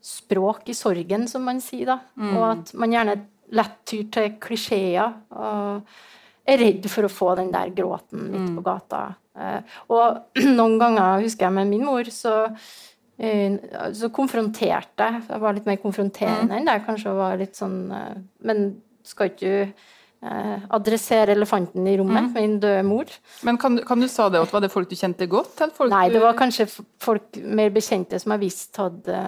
språk i sorgen, som man sier, da. Og at man gjerne lett tyr til klisjeer. Og er redd for å få den der gråten midt på gata. Eh, og *clears throat* noen ganger, husker jeg med min mor, så, eh, så konfronterte jeg. Jeg var litt mer konfronterende enn det, kanskje. var litt sånn, eh, Men skal ikke du adressere elefanten i rommet, min døde mor? Men kan, kan du sa det at var det folk du kjente godt? Nei, det var kanskje folk mer bekjente som jeg visste hadde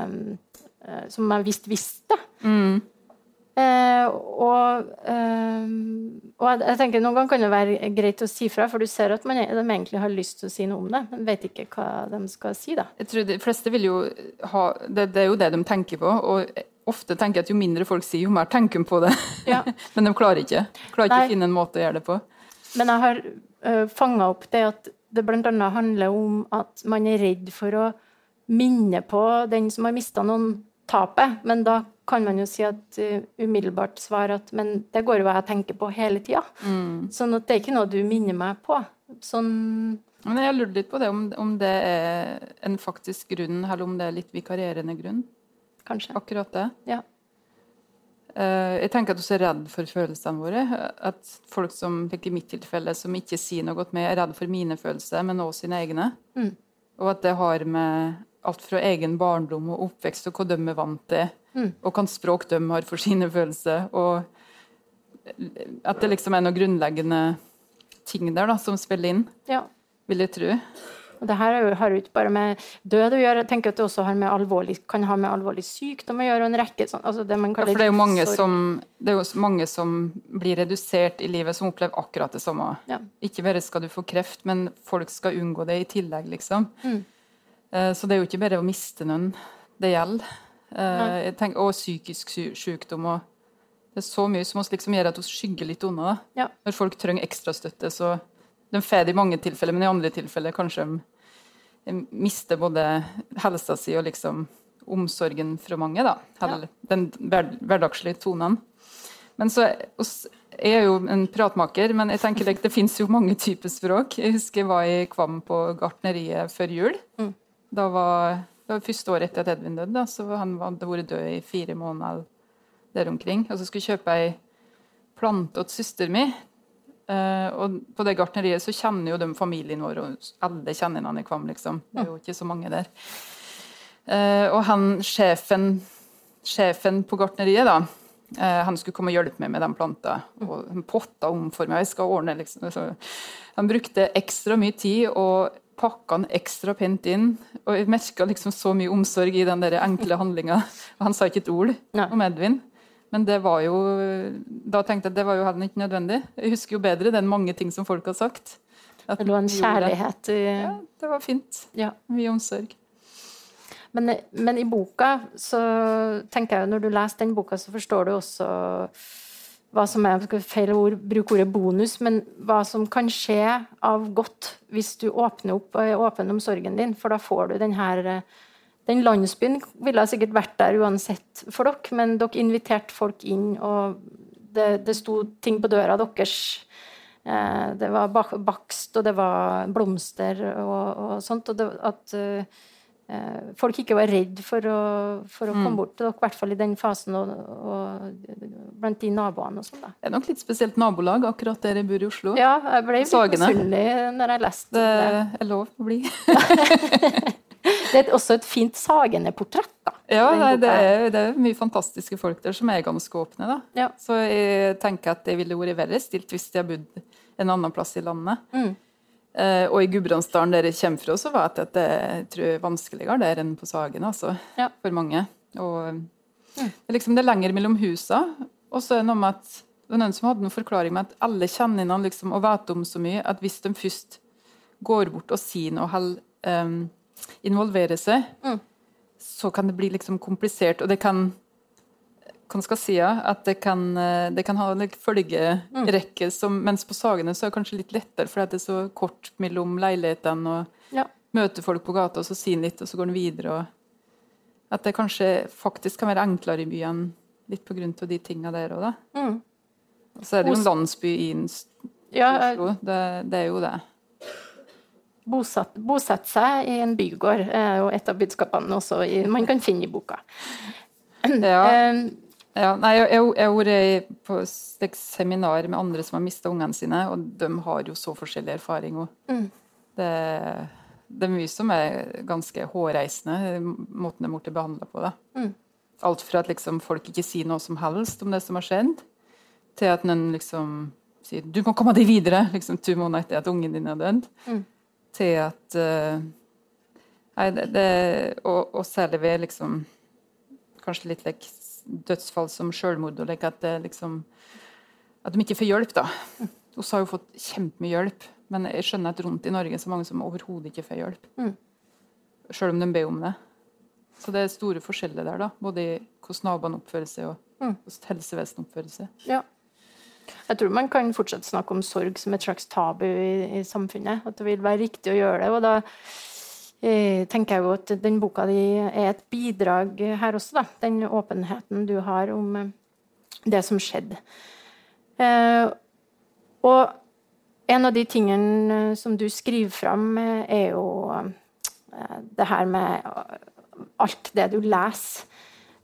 Som jeg visste visste. Eh, og eh, og jeg, jeg tenker Noen ganger kan det være greit å si fra, for du ser at man, er- de egentlig har lyst til å si noe om det, men vet ikke hva de skal si. da. Jeg tror De fleste vil jo ha det, det er jo det de tenker på. Og ofte tenker jeg at jo mindre folk sier, jo mer tenker de på det. Ja. *laughs* Men de klarer ikke. Klarer ikke Nei. å finne en måte å gjøre det på. Men jeg har uh, fanga opp det at det bl.a. handler om at man er redd for å minne på den som har mista noen, tapet. Men da kan man jo si at uh, umiddelbart svar at men det går jo hva jeg tenker på hele tida. Sånn at det er ikke noe du minner meg på. Sånn Men jeg lurte litt på det, om, om det er en faktisk grunn, eller om det er litt vikarierende grunn. kanskje. Akkurat det. Ja. Uh, jeg tenker at vi er redd for følelsene våre. At folk som i mitt tilfelle, som ikke sier noe godt med, er redd for mine følelser, men også sine egne. Mm. Og at det har med alt fra egen barndom og oppvekst og hva de er vant til, Mm. og hvilket språk de har for sine følelser. Og at det liksom er noen grunnleggende ting der da, som spiller inn, ja. vil jeg tro. Og det her er jo- har jo ikke bare med død å gjøre. Jeg tenker at det også har med alvorlig, kan ha med alvorlig sykdom å gjøre. og en rekke sånn, altså det man Ja, for det er jo mange sorg. som, det er jo mange som blir redusert i livet, som opplever akkurat det samme. Ja. Ikke bare skal du få kreft, men folk skal unngå det i tillegg, liksom. Mm. Eh, Så det er jo ikke bare å miste noen det gjelder. Eh, tenker, og psykisk sy sykdom og Det er så mye som også liksom gjør at vi skygger litt unna. Ja. Når folk trenger ekstrastøtte, så De får det i mange tilfeller, men i andre tilfeller kanskje de mister både helsa si og liksom omsorgen fra mange, da. Eller den hver, hverdagslige tonen. Men så oss- Jeg er jo en pratmaker, men jeg tenker det finnes jo mange typer språk. Jeg husker jeg var i Kvam på gartneriet før jul. Mm. Da var det var første året etter at Edvin døde, da, så han hadde vært død i fire måneder der omkring. Og så skulle jeg kjøpe ei plante til søsteren min. Eh, og på det gartneriet så kjenner jo de familien vår, og alle kjenner han i Kvam, liksom. Det er jo ikke så mange der. Eh, og han sjefen sjefen på gartneriet, da, eh, han skulle komme og hjelpe meg med den planta. Og potta om for meg. Jeg skal ordne, liksom. Han brukte ekstra mye tid og pakka den ekstra pent inn. Og jeg merka liksom så mye omsorg i den der enkle handlinga. *laughs* Han sa ikke et ord Nei. om Edvin. Men det var jo Da tenkte jeg at det var jo heller ikke nødvendig. Jeg husker jo bedre det enn mange ting som folk har sagt. At Det lå en kjærlighet i Ja, det var fint. ja. Mye omsorg. Men, men i boka, så tenker jeg når du leser den boka, så forstår du også hva som er feil ord, bruk ordet bonus, men hva som kan skje av godt hvis du åpner opp og er åpen om sorgen din. For da får du den her eh, Den landsbyen ville sikkert vært der uansett for dere, men dere inviterte folk inn, og det, det sto ting på døra deres. Eh, Det var bakst, og det var blomster og, og sånt. Og det, at eh, folk ikke var redd for å, for å komme bort til dere, i hvert fall i den fasen, og, og blant de naboene og sånn. da. Det er nok litt spesielt nabolag akkurat der jeg bor i Oslo. Ja, jeg ble litt misunnelig når jeg leste Det det. er lov å bli. *laughs* Det er også et fint Sagene-portrett, da. Ja, nei, det, er, det er mye fantastiske folk der som er ganske åpne. da. Ja. Så jeg tenker at det ville vært verre stilt hvis de hadde bodd en annen plass i landet. Mm. Eh, og i Gudbrandsdalen der jeg kommer fra, så vet jeg at det jeg tror jeg er vanskeligere der enn på Sagen. altså, Ja. For mange. Og det, er liksom, det er lenger mellom husa. Og så er det noe med at det var noen som hadde en forklaring med at alle kjenner hverandre liksom, og vet om så mye at hvis de først går bort og sier noe eller um, involverer seg, Mm. så kan det bli liksom komplisert. Og det kan hva skal jeg si, at det kan, eh, det kan ha en følgerekke, som, mens på Sagene så er det kanskje litt lettere, fordi det er så kort mellom leilighetene og Ja. møter folk på gata, og så sier han litt, og så går han videre. og At det kanskje faktisk kan være enklere i byene, litt på grunn av de tinga der òg, da. Mm. Og så er det jo en landsby i Ja, eh, Oslo. Det, det er jo det. bosatt, bosette seg i en bygård er jo et av budskapene også i, man kan finne i boka. Ja. Ja, nei, jeg jeg- jeg har vært på et seminar med andre som har mista ungene sine, og de har jo så forskjellig erfaring. òg. Mm. det, det er mye som er ganske hårreisende, måten de blir behandla på. Da. Mm. Alt fra at liksom, folk ikke sier noe som helst om det som har skjedd, til at noen liksom sier 'du må komme deg videre' liksom to måneder etter at ungen din er dødd. Mm. Til at uh, Nei, det, det og, og særlig ved liksom Kanskje litt like, dødsfall som selvmord, og like at det liksom At de ikke får hjelp, da. Vi har jo fått kjempemye hjelp, men jeg skjønner at rundt i Norge er så mange som overhodet ikke får hjelp. Mm. Selv om de ber om det. Så det er store forskjeller der, da. Både i hvordan naboene oppfører seg, og Mm. hvordan helsevesenet oppfører seg. Ja. Jeg tror man kan fortsatt snakke om sorg som et slags tabu i, i samfunnet. At det vil være riktig å gjøre det. Og da tenker jeg jo at den boka di er et bidrag her også, da. Den åpenheten du har om eh, det som skjedde. Eh, og en av de tingene eh, som du skriver fram, eh, er jo eh, det her med eh, alt det du leser.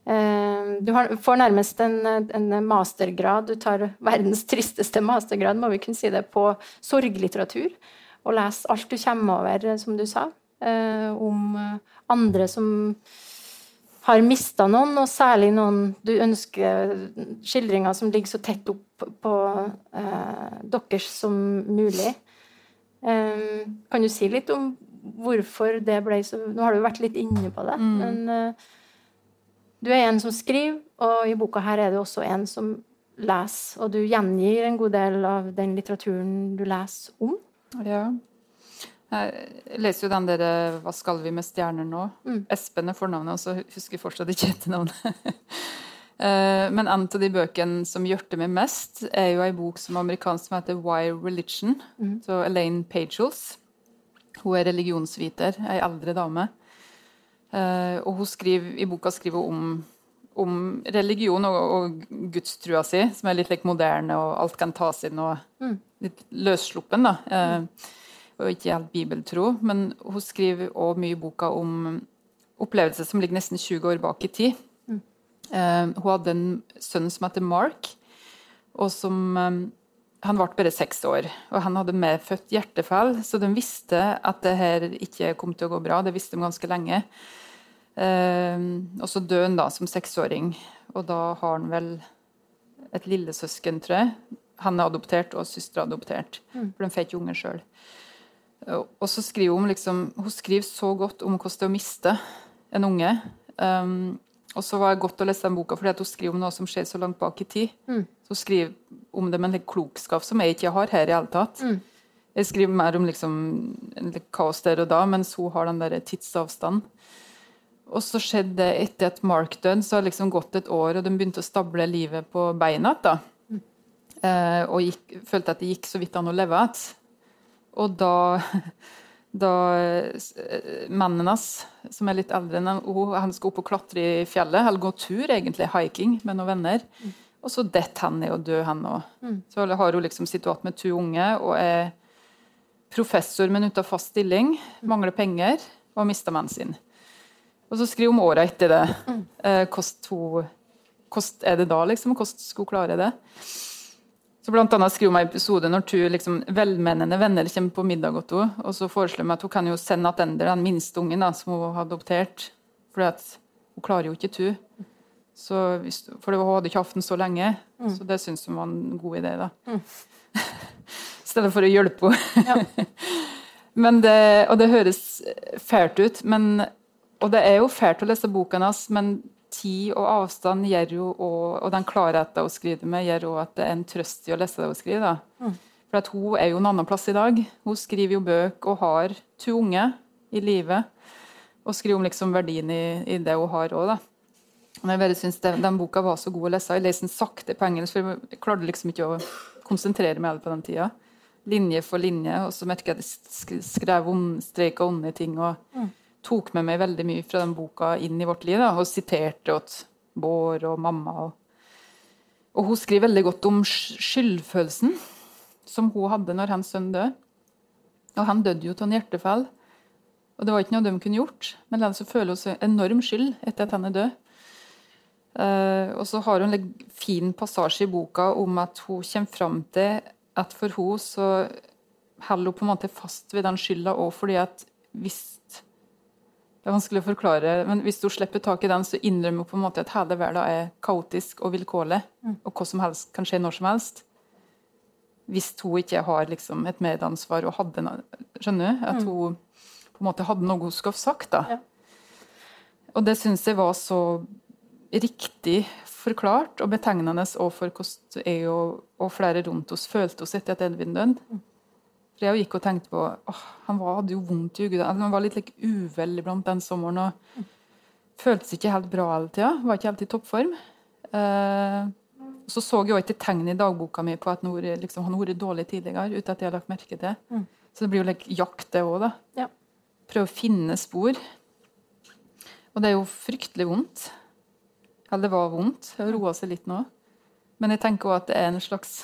Eh, Du får nærmest en, mastergrad, du tar verdens tristeste mastergrad, må vi kunne si det, på sorglitteratur. Og leser alt du kommer over, eh, som du sa, eh, om eh, andre som har mista noen, og særlig noen du ønsker skildringer som ligger så tett opp på eh, deres som mulig. Eh, kan du si litt om hvorfor det ble så Nå har du vært litt inne på det, men eh, du er en som skriver, og i boka her er du også en som leser. Og du gjengir en god del av den litteraturen du leser om. Ja. Jeg leser jo den der eh, 'Hva skal vi med stjerner nå?' Mm. Espen er fornavnet, og så husker jeg fortsatt ikke etternavnet. *laughs* Eh, Men en av de bøkene som hjerter meg mest, er jo ei bok som er amerikansk som heter 'Why Religion', Mm. så Elaine Pagels. Hun er religionsviter, ei eldre dame. Eh, Og hun skriver, i boka skriver hun om, om religion og, og gudstrua si, som er litt like moderne, og alt kan tas inn, og Mm. litt løssluppen, da. Eh, og ikke helt bibeltro. Men hun skriver òg mye i boka om opplevelser som ligger nesten 20 år bak i tid. Eh, hun hadde en sønn som heter Mark, og som eh, Han ble bare seks år, og han hadde medfødt hjertefeil, så de visste at det her ikke kom til å gå bra. Det visste de ganske lenge. Uh, og så døde han da som seksåring, og da har han vel et lillesøsken, tror jeg. Han er adoptert, og søstera er adoptert. For de får ikke unger sjøl. Og så skriver hun liksom Hun skriver så godt om hvordan det er å miste en unge. Um, og så var det godt å lese den boka fordi at hun skriver om noe som skjer så langt bak i tid. Så hun skriver om det med en litt klokskap som jeg ikke har her i hele tatt. Jeg skriver mer om liksom kaos der og da, mens hun har den der tidsavstanden. Og så skjedde det etter at Mark døde, så har det liksom gått et år, og de begynte å stable livet på beina igjen. Mm. Eh, og gikk, følte at det gikk så vidt an å leve igjen. Og da, *laughs* da eh, Mannen hans, som er litt eldre enn hun, han skal opp og klatre i fjellet, eller gå tur, egentlig, hiking, med noen venner. Og så detter han ned og dør, han òg. Så har hun liksom sittet igjen med to unge og er professor, men uten fast stilling. Mangler penger og har mista mannen sin. Og så skriver hun åra etter det. Eh, hvordan hun- hvordan er det da, liksom? Hvordan skulle hun klare det? Så blant annet skriver hun en episode når to liksom, velmenende venner kommer på middag hos henne, og så foreslår hun at hun kan jo sende tilbake den minste ungen da, som hun har adoptert, for hun klarer jo ikke to. For hun hadde ikke hatt den så lenge, så det syns hun var en god idé. da. *laughs* I stedet for å hjelpe henne. *laughs* men det, og det høres fælt ut, men, og det er jo fælt å lese boka hans, men tid og avstand gjør jo, og, og den klarheten hun skriver med, gjør jo at det er en trøst i å lese det hun skriver. da. For at hun er jo en annen plass i dag. Hun skriver jo bøker og har to unge i livet. Og skriver om liksom verdien i, i det hun har òg, da. Men jeg bare synes det, Den boka var så god å lese. Jeg leser den sakte på engelsk, for jeg klarte liksom ikke å konsentrere meg på den tida. Linje for linje, og så merker jeg at jeg skrev skrev on, og onde ting. og tok med meg veldig mye fra den boka inn i vårt liv, da, og siterte til Bård og mamma. Og, og hun skriver veldig godt om skyldfølelsen som hun hadde når hans sønn døde. Og han døde jo av en hjertefeil. Og det var ikke noe de kunne gjort, men likevel føler hun så enorm skyld etter at han er død. Uh, og så har hun en fin passasje i boka om at hun kommer fram til at for henne så holder hun på en måte fast ved den skylda òg fordi at hvis Det er vanskelig å forklare, men hvis hun slipper tak i den, så innrømmer hun på en måte at hele verden er kaotisk og vilkårlig, og hva som helst kan skje når som helst. Hvis hun ikke har liksom et medansvar og hadde noe, Skjønner du? At hun på en måte hadde noe hun skulle ha sagt. da. Ja. Og det syns jeg var så riktig forklart og betegnende òg for hvordan jeg og, og flere rundt oss følte oss etter at Edvin døde. For jeg gikk og tenkte på åh, Han var, hadde jo vondt i hodet. Han var litt like, uvel iblant den sommeren. og Føltes ikke helt bra hele tida. Var ikke helt i toppform. Eh, så så jeg også et tegn i dagboka mi på at han har liksom, vært dårlig tidligere, uten at jeg har lagt merke til. Så det blir jo like, jakt, det òg. Ja. Prøve å finne spor. Og det er jo fryktelig vondt. Eller det var vondt. Det har roa seg litt nå. Men jeg tenker også at det er en slags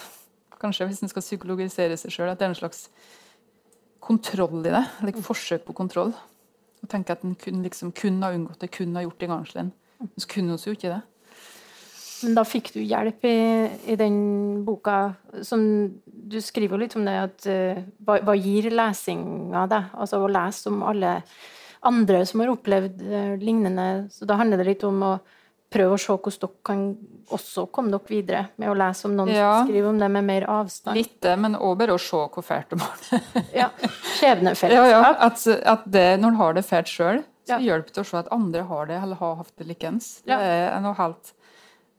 Kanskje hvis en skal psykologisere seg sjøl, at det er en slags kontroll i det. Eller forsøk på kontroll. Å tenke at en kun, liksom, kun har unngått det, kun har gjort det i gangslen. Men så kunne vi jo ikke det. Men da fikk du hjelp i, i den boka som Du skriver jo litt om det at uh, hva gir lesinga deg? Altså å lese om alle andre som har opplevd uh, lignende. Så da handler det litt om å prøve å se hvordan dere kan også komme dere videre med å lese om noen Ja. som skriver om det med mer avstand. Litt men òg bare å se hvor fælt de har det. *laughs* Ja. Skjebnefellesskap. Ja, ja, at, at det, når en har det fælt sjøl, så hjelper det å se at andre har det, eller har hatt det likeens. Det er noe helt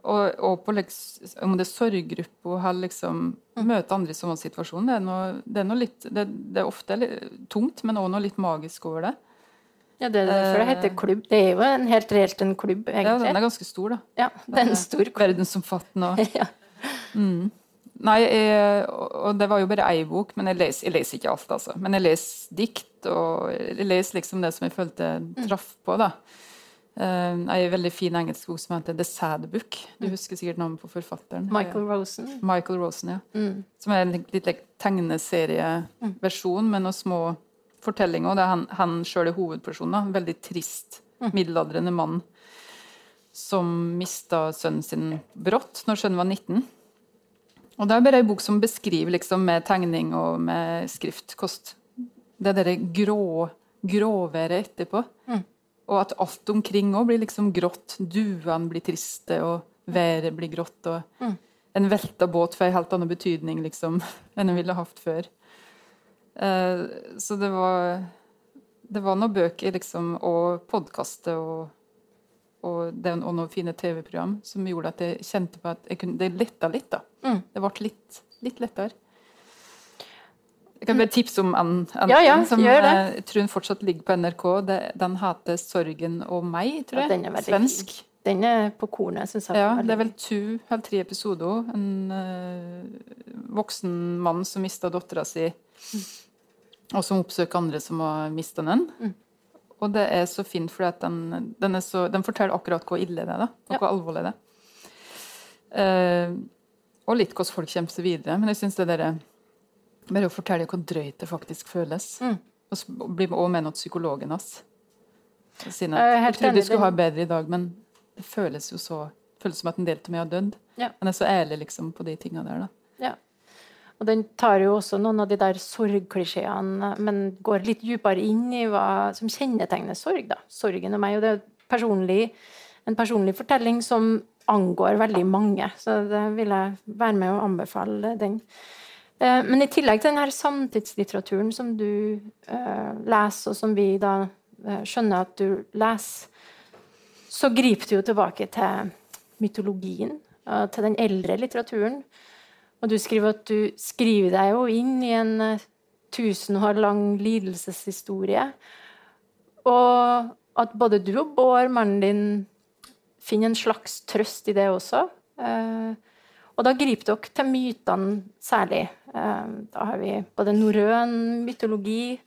Og, og på liksom, om det er sorggruppe og liksom Mm. møte andre i sånn situasjon, det er noe, det er litt det, det er ofte litt tungt, men òg noe litt magisk over det. Ja, det er derfor det heter klubb. Det er jo en, helt reelt en klubb, egentlig. Ja, den er ganske stor, da. Ja, det er en stor klubb. Verdensomfattende. og- *laughs* Ja. Nei, jeg, og og det var jo bare ei bok, men jeg leser, jeg leser ikke alt, altså. Men jeg leser dikt, og jeg leser liksom det som jeg følte traff på, da. Eh, ei veldig fin engelsk bok som heter The Sad Book. Du husker sikkert navnet på forfatteren? Michael Rosen. Michael Rosen, ja. Mm. Som er en litt, litt tegneserieversjon med noen små fortellinger. Og det er han, han sjøl er hovedpersonen. En veldig trist, middelaldrende mann som mista sønnen sin brått når sønnen var 19. Og det er bare ei bok som beskriver liksom, med tegning og med skrift hvordan det derre grå, gråværet etterpå. Og at alt omkring òg blir liksom grått. Duene blir triste, og været blir grått. Og Mm. en velta båt får en helt annen betydning liksom, *laughs* enn en ville hatt før. Eh, så det var Det var noen bøker liksom, og podkaster og, og, og noen fine TV-program som gjorde at jeg kjente på at jeg kunne, det letta litt. da. Mm. Det ble litt, litt lettere. Jeg kan bare tipse om en, en Ja, ja, som eh, jeg tror den fortsatt ligger på NRK. Det, den heter 'Sorgen og meg', tror Ja, den er veldig Svensk. fin. Den er på kornet, syns jeg. Ja, det er vel to eller tre episoder. En uh, voksen mann som mista dattera si, og som oppsøker andre som har mista den. Mm. Og det er så fint, for den, den, den forteller akkurat hvor ille det er, da, og Ja. hvor alvorlig det er. Uh, og litt hvordan folk kommer seg videre. Men jeg syns det derre Bare å fortelle hvor drøyt det faktisk føles. Mm. Og så blir også med noe psykologen hans. Sine. Jeg Jeg trodde jeg skulle ha bedre i dag, men det føles jo så føles som at en del av meg har dødd. Ja. Men jeg er så ærlig liksom på de tinga der, da. Og den tar jo også noen av de der sorgklisjeene, men går litt dypere inn i hva som kjennetegner sorg. da. Sorgen og meg. Og det er personlig, en personlig fortelling som angår veldig mange. Så det vil jeg være med og anbefale den. Eh, Men i tillegg til den her samtidslitteraturen som du eh, leser, og som vi da eh, skjønner at du leser, så griper du jo tilbake til mytologien, til den eldre litteraturen. Og du skriver at du skriver deg jo inn i en eh, tusen år lang lidelseshistorie. Og at både du og Bård, mannen din, finner en slags trøst i det også. Eh, og da griper dere til mytene særlig. Eh, da har vi både norrøn mytologi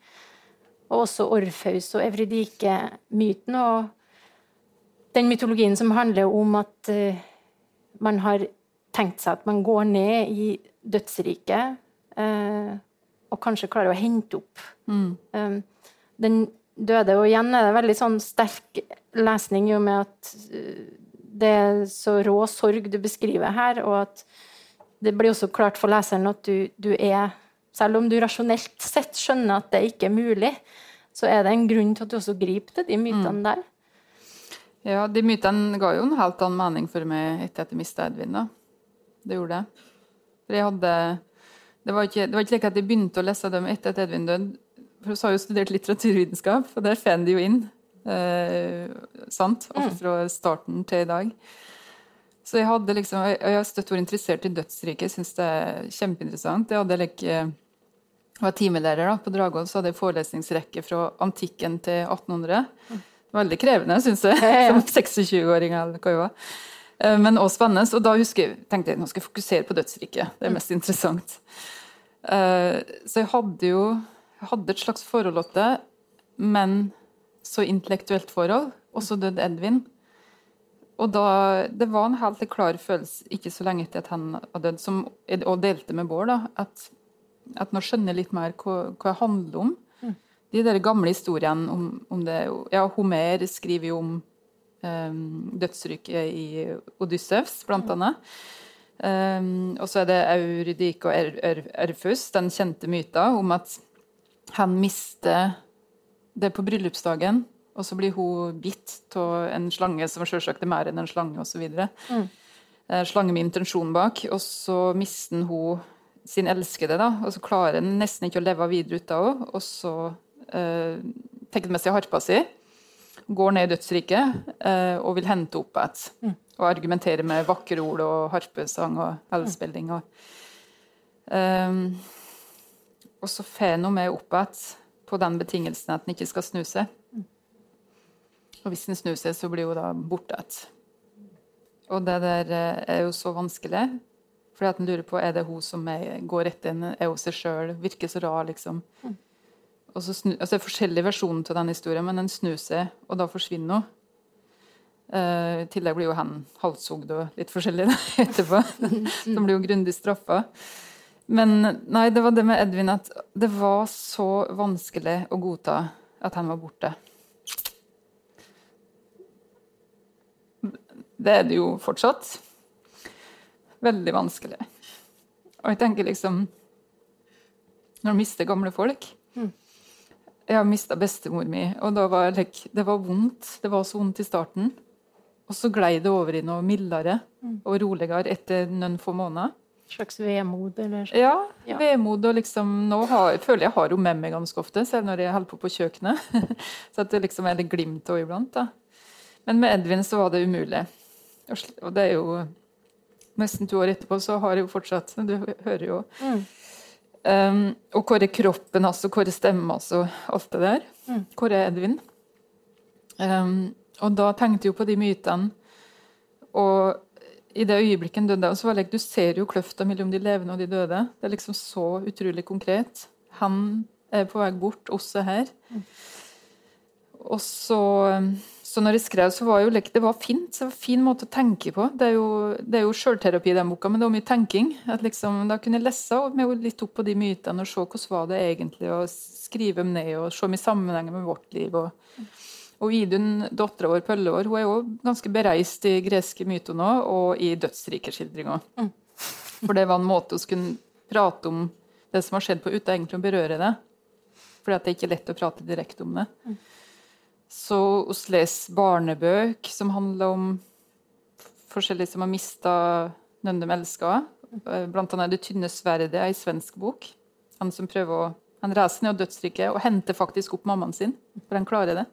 og også Orfeus og Evridike-myten. Og den mytologien som handler om at man har tenkt seg at man går ned i dødsriket eh, og kanskje klarer å hente opp eh, den døde. Og igjen er det veldig sånn sterk lesning i og med at eh, det er så rå sorg du beskriver her, og at det blir også klart for leseren at du, du er Selv om du rasjonelt sett skjønner at det ikke er mulig, så er det en grunn til at du også griper til de mytene der. Ja, de mytene ga jo en helt annen mening for meg etter at jeg mista Edvin. da. Det gjorde det. For jeg hadde Det var ikke, det var ikke like at jeg begynte å lese dem etter at Edvin døde. For hun har jo studert litteraturvitenskap, og der får de jo inn. Eh, sant? Alt fra starten til i dag. Så jeg hadde liksom, og jeg har støtt vært interessert i dødsriket. Jeg syns det er kjempeinteressant. Jeg hadde like, jeg var timelærer da, på Dragvoll, så hadde jeg forelesningsrekke fra antikken til 1800. Veldig krevende, syns jeg, *laughs* som 26-åring. eller hva jeg var. Eh, Men også spennende. Og da husker jeg, tenkte jeg nå skal jeg fokusere på dødsriket. Det er mest interessant. Eh, Så jeg hadde jo jeg hadde et slags forhold til det, men så intellektuelt forhold. Og så døde Edvin. Og da, Det var en helt klar følelse ikke så lenge etter at han hadde dødd, som jeg delte med Bård, da, at, at nå skjønner jeg litt mer hva, hva det handler om. De der gamle historiene om, om det Ja, Homer skriver jo om dødsryket i Odyssevs, blant annet. Um, og så er det Eurydike og er, er, Erfus, den kjente myta om at han mister det på bryllupsdagen, og så blir hun bitt av en slange som selvsagt er mer enn en slange, osv. Mm. Uh, slange med intensjon bak. Og så mister hun sin elskede, da, og så klarer han nesten ikke å leve videre ut av henne. Og så uh, tenker han med seg harpa si, går ned i dødsriket eh, og vil hente opp igjen. Og argumentere med vakre ord og harpesang og elspilling. Og, um, og så får hun med opp igjen på den betingelsen at en ikke skal snu seg. Og hvis en snur seg, så blir hun da borte igjen. Og det der eh, er jo så vanskelig. Fordi at en lurer på er det hun som er, går etter en, er hun seg sjøl, virker så rar, liksom. Og så snu, altså Det er forskjellige versjoner av den historien, men den snur seg, og da forsvinner hun. Uh, I tillegg blir jo han halshogd og litt forskjellig da, *laughs* etterpå. Så blir jo grundig straffa. Men nei, det var det med Edvin at det var så vanskelig å godta at han var borte. Det er det jo fortsatt. Veldig vanskelig. Og jeg tenker liksom Når du mister gamle folk Jeg har mista bestemor mi, og da var jeg like, det var vondt. Det var så vondt i starten. Og så glei det over i noe mildere og roligere etter noen få måneder. Slags vemod, eller Ja, Ja. vemod og liksom Nå har, jeg føler jeg har henne med meg ganske ofte, selv når jeg holder på på kjøkkenet. *laughs* så at det liksom er litt glimt òg iblant. da. Men med Edvin så var det umulig. Og Og det er jo nesten to år etterpå, så har jeg jo fortsatt Du hører jo. Mm. Um, og hvor er kroppen, altså? Hvor er stemmen, altså? Alt det der. Mm. Hvor er Edvin? Um, og da tenkte jeg jo på de mytene. Og i det øyeblikket han døde, så var det du ser jo kløfta mellom de levende og de døde. Det er liksom så utrolig konkret. Han er på vei bort, oss er her. Og så, så når jeg skrev, så var jo det var fint. Det var en fin måte å tenke på. Det er jo, det er jo sjølterapi i den boka, men det var mye tenking. At liksom, da kunne jeg lese meg litt opp på de mytene og se hvordan var det egentlig, og skrive dem ned og se dem i sammenheng med vårt liv. og og Idun, dattera vår Pøllevår, hun er jo ganske bereist i greske myter nå, og i dødsrikeskildringa. Mm. For det var en måte hun kunne prate om det som har skjedd på, uten egentlig å berøre det. Fordi at det er ikke lett å prate direkte om det. Så vi leser barnebøk som handler om forskjellige som har mista noen de elsker. Blant annet 'Det tynne sverdet', ei svensk bok. Han som prøver å han reiser ned dødsriket og henter faktisk opp mammaen sin, for han klarer det.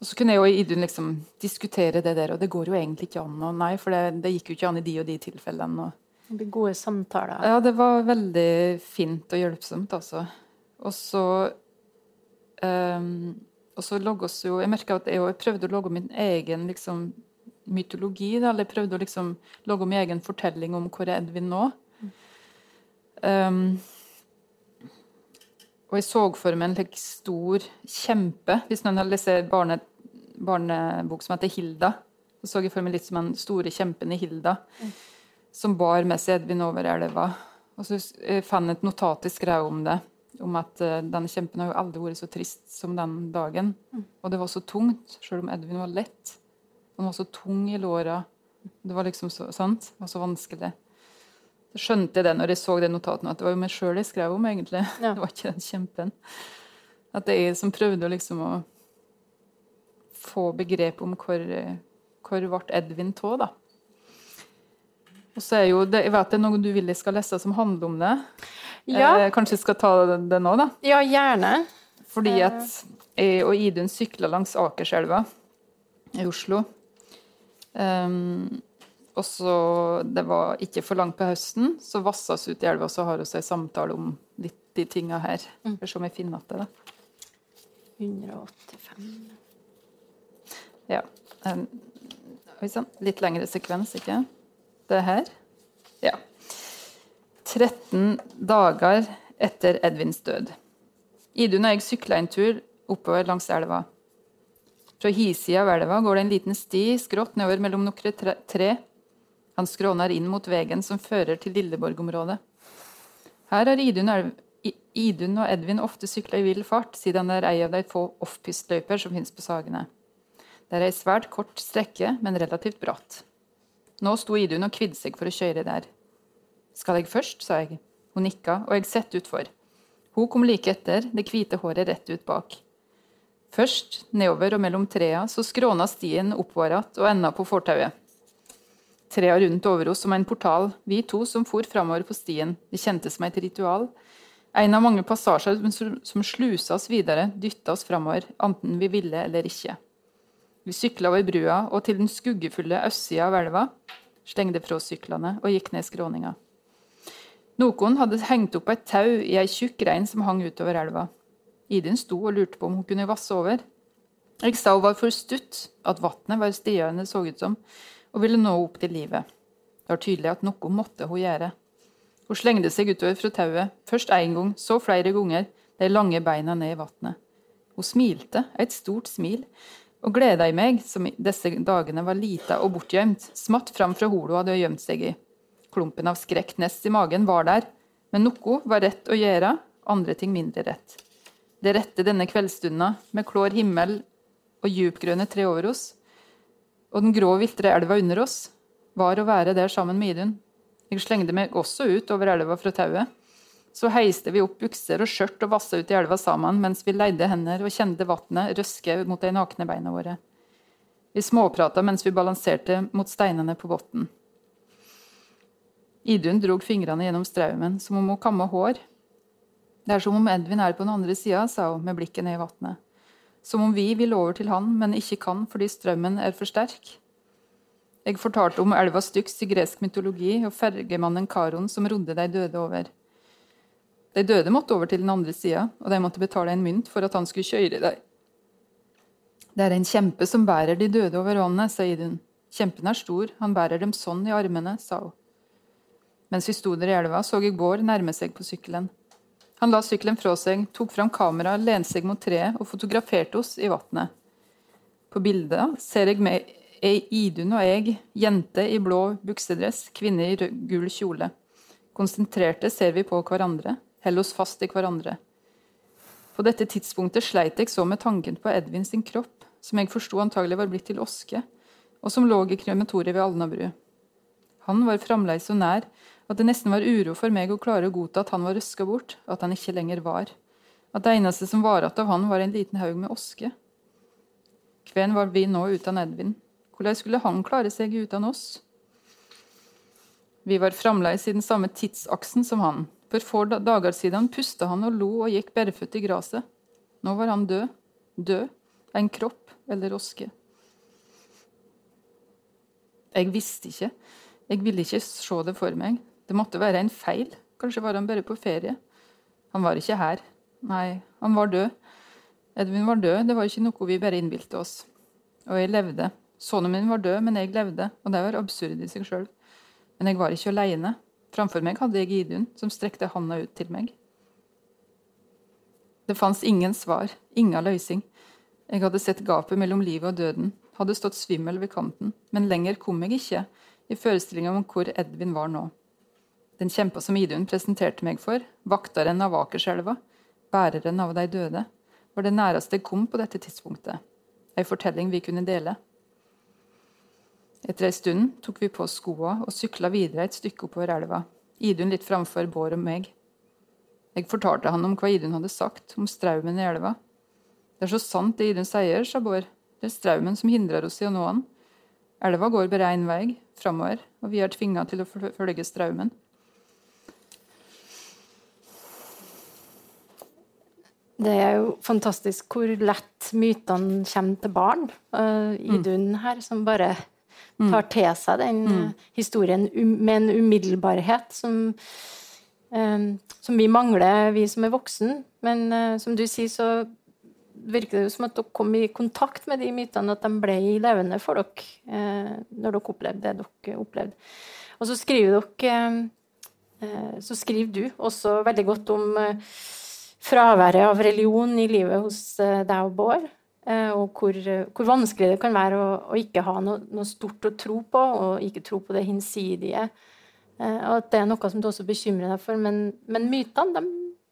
Og så kunne jeg og Idun liksom diskutere det der, og det går jo egentlig ikke an. Og nei, for det, det gikk jo ikke an i de og de tilfellene. Og, Det gode samtaler. ja, det var veldig fint og hjelpsomt, altså. Og så ehm, Og så logge oss jo Jeg merka at jeg, jeg prøvde å logge min egen liksom, mytologi. Da, eller jeg prøvde å liksom logge min egen fortelling om hvor er Edvin nå. Um, og jeg så for meg en like, stor kjempe. Hvis noen har lest barne, barnebok som heter Hilda, så så jeg for meg litt som den store kjempen i Hilda, som bar med seg Edvin over elva. Og så jeg fant et notat jeg skrev om det, om at eh, denne kjempen har jo aldri vært så trist som den dagen. Og det var så tungt, selv om Edvin var lett. Han var så tung i låra. Det var liksom så, sant? Det var så vanskelig. Så skjønte jeg det når jeg så det notatet, at det var jo meg sjøl jeg skrev om, egentlig. *laughs* Ja. Det var ikke den kjempen. At det er jeg som prøvde liksom å få begrep om hvor, eh, hvor ble Edvin av, da. Og så er jo det, Jeg vet det er noe du vil jeg skal lese som handler om det. Ja, Eh, kanskje jeg skal ta det, nå, da. ja gjerne. Fordi at jeg og Idun sykla langs Akerselva i Oslo. Um, og så Det var ikke for langt på høsten, så vassa vi ut i elva, og så har vi en samtale om litt de tinga her. For så om jeg finner igjen det. da. 185 Ja. Um. Litt lengre sekvens, ikke? Det her. Ja. 13 dager etter Edvins død. Idun og jeg sykla en tur oppover langs elva. Fra hisida av elva går det en liten sti skrått nedover mellom noen tre. Han skråner inn mot veien som fører til Lilleborg-området. Her har Idun, Idun og Edvin ofte sykla i vill fart, siden det er ei av de få offpist-løyper som finnes på Sagene. Det er ei svært kort strekke, men relativt bratt. Nå sto Idun og kvidde seg for å kjøre der. Skal jeg først, sa jeg. Hun nikka, og jeg sett utfor. Hun kom like etter, det hvite håret rett ut bak. Først nedover og mellom trea, så skråna stien oppover att og enda på fortauet. Trea rundt over oss som en portal, vi to som for framover på stien, det kjentes som et ritual. En av mange passasjer som- slusa oss videre, dytta oss framover, enten vi ville eller ikke. Vi sykla over brua og til den skuggefulle østsida av elva, slengde fra syklene og gikk ned skråninga. Noen hadde hengt opp et tau i ei tjukk rein som hang utover elva. Idun sto og lurte på om hun kunne vasse over. Jeg sa hun var for stutt, at vannet var enn så ut som, og ville nå opp til livet. Det var tydelig at noe måtte hun gjøre. Hun slengde seg utover fra tauet, først én gang, så flere ganger, de lange beina ned i vannet. Hun smilte, et stort smil, og gleda i meg, som disse dagene var lita og bortgjemt, smatt fram fra holet hun hadde gjemt seg i. Klumpen av skrekk nest i magen var der, men noe var rett å gjøre, andre ting mindre rett. Det rette denne kveldsstunda, med klår himmel og djupgrønne tre over oss, og den grå, viltre elva under oss, var å være der sammen med Idun. Jeg slengde meg også ut over elva fra tauet, Så heiste vi opp bukser og skjørt og vassa ut i elva sammen mens vi leide hender og kjente vannet røske mot de nakne beina våre. Vi småprata mens vi balanserte mot steinene på bunnen. Idun drog fingrene gjennom straumen som om hun kamma hår. Det er som om Edvin er på den andre sida, sa hun med blikket ned i vannet. Som om vi vil over til han, men ikke kan fordi strømmen er for sterk. Jeg fortalte om elva Styx i gresk mytologi og fergemannen Karon som rodde de døde over. De døde måtte over til den andre sida, og de måtte betale en mynt for at han skulle kjøre dem. Det er en kjempe som bærer de døde over vannet, sa Idun. Kjempen er stor, han bærer dem sånn i armene, sa hun. Mens vi sto der i elva, så jeg Bård nærme seg på sykkelen. Han la sykkelen fra seg, tok fram kamera, lente seg mot treet og fotograferte oss i vannet. På bildet ser jeg ei Idun og jeg, jente i blå buksedress, kvinne i gul kjole. Konsentrerte ser vi på hverandre, holder oss fast i hverandre. På dette tidspunktet sleit jeg så med tanken på Edvin sin kropp, som jeg forsto antagelig var blitt til oske, og som lå i krematoriet ved Alnabru. Han var fremdeles så nær at det nesten var uro for meg å klare å godta at han var røska bort, at han ikke lenger var. At det eneste som var igjen av han, var en liten haug med oske. Hvem var vi nå uten Edvin? Hvordan skulle han klare seg uten oss? Vi var fremdeles i den samme tidsaksen som han. For få dager siden pusta han og lo og gikk bærføtt i gresset. Nå var han død. Død. En kropp eller oske. Jeg visste ikke. Jeg ville ikke se det for meg. Det måtte være en feil. Kanskje var han bare på ferie. Han var ikke her. Nei, han var død. Edvin var død. Det var ikke noe vi bare innbilte oss. Og jeg levde. Sønnen min var død, men jeg levde. Og det var absurd i seg sjøl. Men jeg var ikke alene. Framfor meg hadde jeg Idun, som strekte handa ut til meg. Det fantes ingen svar, ingen løsning. Jeg hadde sett gapet mellom livet og døden, hadde stått svimmel ved kanten, men lenger kom jeg ikke i forestillinga om hvor Edvin var nå. Den kjempa som Idun presenterte meg for, vakteren av Akerselva, bæreren av de døde, var det næreste jeg kom på dette tidspunktet. Ei fortelling vi kunne dele. Etter ei stund tok vi på skoa og sykla videre et stykke oppover elva, Idun litt framfor Bård og meg. Jeg fortalte han om hva Idun hadde sagt om straumen i elva. Det er så sant det Idun sier, sa Bård. Det er straumen som hindrer oss i å nå han. Elva går bare én vei, framover, og vi er tvinga til å føl- følge straumen. Det er jo fantastisk hvor lett mytene kommer til barn. Uh, Idun her, som bare tar til seg den eh, historien um, med en umiddelbarhet som, uh, som vi mangler, vi som er voksen. Men uh, som du sier, så virker det jo som at dere kom i kontakt med de mytene, at de ble levende for dere når dere opplevde det dere opplevde. Og så skriver dere Så skriver du også veldig godt om fraværet av religion i livet hos eh, deg og Bård. eh, Og hvor, eh, hvor vanskelig det kan være å, å ikke ha noe, noe stort å tro på, og ikke tro på det hinsidige. Og at det er noe som du også bekymrer deg for. Men, men mytene, dem,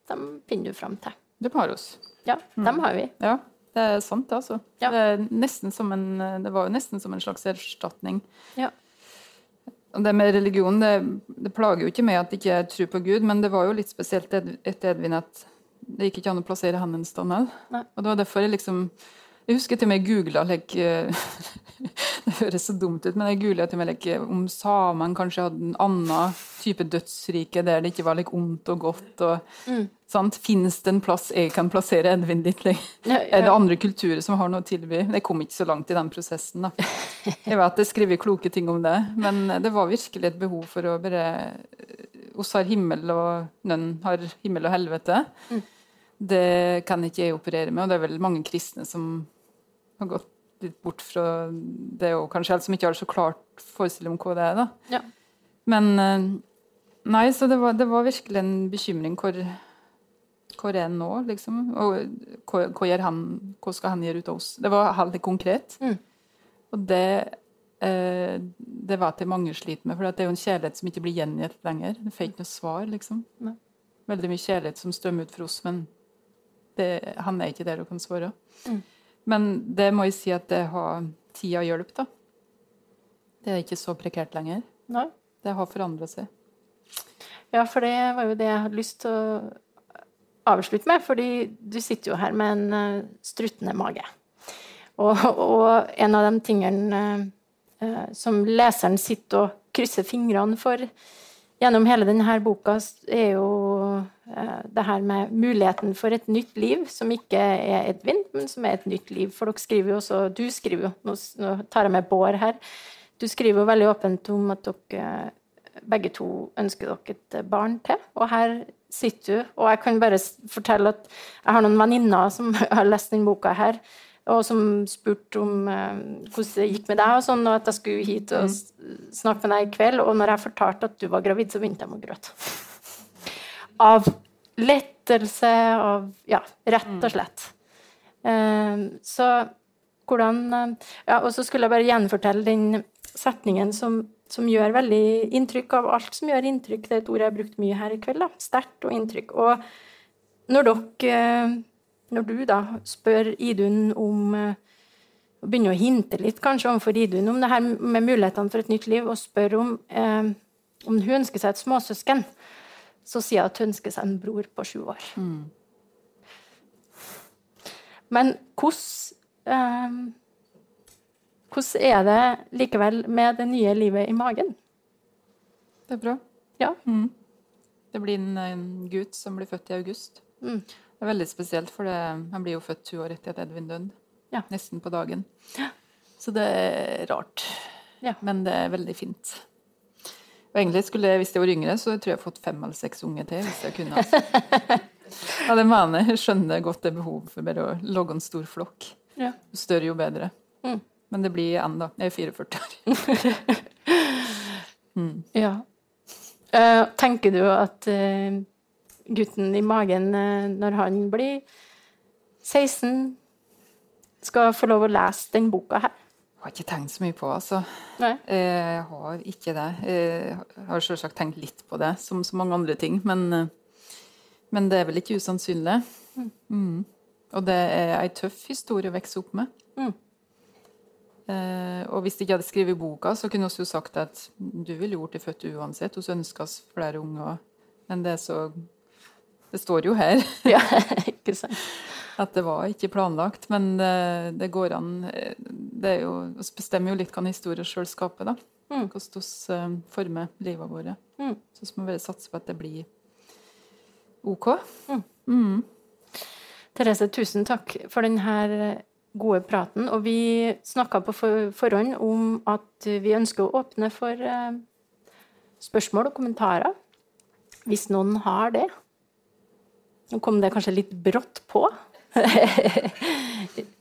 dem finner du fram til. De har oss. Ja, dem har vi. Ja, det er sant, det, altså. Ja. Det, som en, det var jo nesten som en slags erstatning. Ja. Det med religion, det, det plager jo ikke meg at jeg ikke tror på Gud, men det var jo litt spesielt etter Edvin at det gikk ikke an å plassere hendene stående. Nei. Og det var derfor jeg liksom Jeg husker til og med googla like, *laughs* Det høres så dumt ut, men jeg googla til og med like, om samene kanskje hadde en annen type dødsrike der det ikke var like ondt og godt. og Mm. sant? Fins det en plass jeg kan plassere Edvin ditt? Like? Ja, Er det andre kulturer som har noe å tilby? Jeg kom ikke så langt i den prosessen. da. Jeg vet det er skrevet kloke ting om det, men det var virkelig et behov for å bare oss har himmel, og noen har himmel og helvete. Mm. Det kan ikke jeg operere med, og det er vel mange kristne som har gått litt bort fra det, og kanskje alt som ikke har så klart forestilling om hva det er. da. Ja. Men eh, Nei, så det var, det var virkelig en bekymring hvor, hvor er han nå, liksom? Og hva, hva, han, hva skal han gjøre ut av oss? Det var helt konkret. Mm. Og det, eh, det vet jeg mange sliter med, for det er jo en kjærlighet som ikke blir gjengitt lenger. Det får ikke noe svar, liksom. Nei. Veldig mye kjærlighet som strømmer ut for oss, men det, han er ikke der og kan svare. Mm. Men det må jeg si at det har tida hjulpet, da. Det er ikke så prekært lenger. Nei. Det har forandra seg. Ja, for det var jo det jeg hadde lyst til å avslutte med. Fordi du sitter jo her med en uh, struttende mage. Og, og, en av de tingene uh, som leseren sitter og krysser fingrene for gjennom hele denne boka, er jo det her med muligheten for et nytt liv, som ikke er Edvin, men som er et nytt liv. For dere skriver jo også Du skriver jo, nå, nå tar jeg med Bård her. Du skriver jo veldig åpent om at dere begge to ønsker dere et barn til. Og her sitter du, og jeg kan bare fortelle at jeg har noen venninner som *laughs* har lest den boka her, og som spurte om eh, hvordan det gikk med deg, og sånn, og at jeg skulle hit og mm. snakke med deg i kveld. Og når jeg fortalte at du var gravid, så begynte jeg å gråte. Av lettelse, av Ja, rett og mm. slett. Uh, så hvordan uh, Ja, og så skulle jeg bare gjenfortelle den setningen som som gjør veldig inntrykk av alt som gjør inntrykk. Det er et ord jeg har brukt mye her i kveld. da, Sterkt og inntrykk. Og når dere Når du da spør Idun om og eh, begynner å hinte litt kanskje overfor Idun om det her med mulighetene for et nytt liv, og spør om, eh, om hun ønsker seg et småsøsken, så sier hun at hun ønsker seg en bror på sju år. Mm. Men hvordan eh, hvordan er det likevel med det nye livet i magen? Det er bra. Ja. Mm. Det blir en, en, gutt som blir født i august. Mm. Det er veldig spesielt, for det, han blir jo født to år etter at Edvin døde. Ja. Nesten på dagen. Ja. Så det er rart. Ja. Men det er veldig fint. Og egentlig skulle jeg, Hvis jeg var yngre, så tror jeg jeg hadde fått fem eller seks unge til. hvis jeg kunne. *laughs* ja, det mener jeg. skjønner godt det behovet for bare å logge en stor flokk. Jo større, jo bedre. Mm. Men det blir én, da. Jeg er 44 år. *laughs* mm. Ja. Uh, tenker du at uh, gutten i magen, uh, når han blir 16, skal få lov å lese den boka her? Jeg har ikke tenkt så mye på altså. Nei. Jeg har ikke det. Jeg har selvsagt tenkt litt på det, som så mange andre ting. Men, men det er vel ikke usannsynlig. Mm. Mm. Og det er ei tøff historie å vokse opp med. Mm. Eh, og hvis de ikke hadde skrevet boka, så kunne vi jo sagt at du ville jo blitt født uansett. Vi ønsker oss flere unger. Men det er så Det står jo her. ja, *laughs* ikke sant. At det var ikke planlagt. Men det, det går an det er jo, bestemmer jo litt hva en historie sjøl skaper, da. Mm. Hvordan vi uh, former livet vårt. Mm. Så vi må bare satse på at det blir OK. Mm. mm. Therese, tusen takk for denne gode praten. Og vi snakka på forhånd om at vi ønsker å åpne for eh, spørsmål og kommentarer. Hvis noen har det. Nå kom det kanskje litt brått på. *laughs*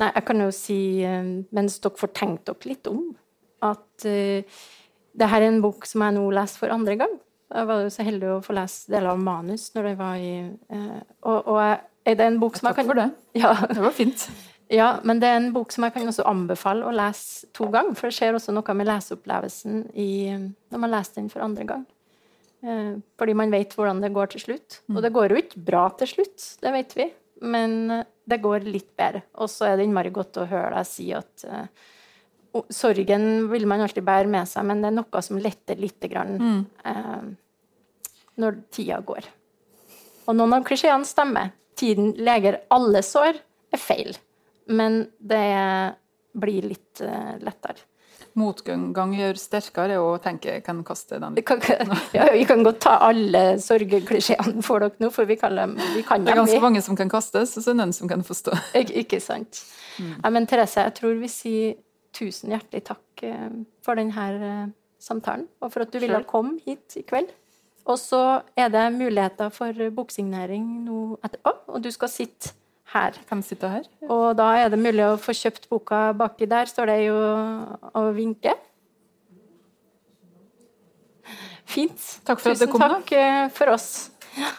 Nei, jeg kan jo si, eh, mens dere får tenkt dere litt om, at uh, det her er en bok som jeg nå leser for andre gang. Jeg var jo så heldig å få lese deler av manus når det var i uh, Og, og er det en bok som jeg kan Takk for det. *laughs* Ja. Det var fint. Ja, men det er en bok som jeg kan også anbefale å lese to ganger. For det skjer også noe med leseopplevelsen i, når man leser den for andre gang. Eh, fordi man vet hvordan det går til slutt. Og det går jo ikke bra til slutt, det vet vi. Men eh, det går litt bedre. Og så er det innmari godt å høre deg si at eh, Sorgen vil man alltid bære med seg, men det er noe som letter litt grann, mm. eh, når tida går. Og noen av klisjeene stemmer. Tiden leger alle sår er feil, men det blir litt eh, lettere. Motgang gjør sterkere, og tenker jeg kan kaste den. Vi kan, *laughs* ja, vi kan godt ta alle sorgeklisjeene for dere nå, for vi kan, vi kan Det er ganske mange som kan kastes, og så er det noen som kan forstå. *laughs* Ik ikke sant. Mm. Ja, men Therese, jeg tror vi sier tusen hjertelig takk eh, for denne eh, samtalen, og for at du ville komme hit i kveld. Og så er det muligheter for boksignering nå etterpå, og du skal sitte her. Her. Og da er det mulig å få kjøpt boka baki der, står det jo å vinke. Fint. Takk for Tusen at du kom. Tusen takk da. for oss. Ja.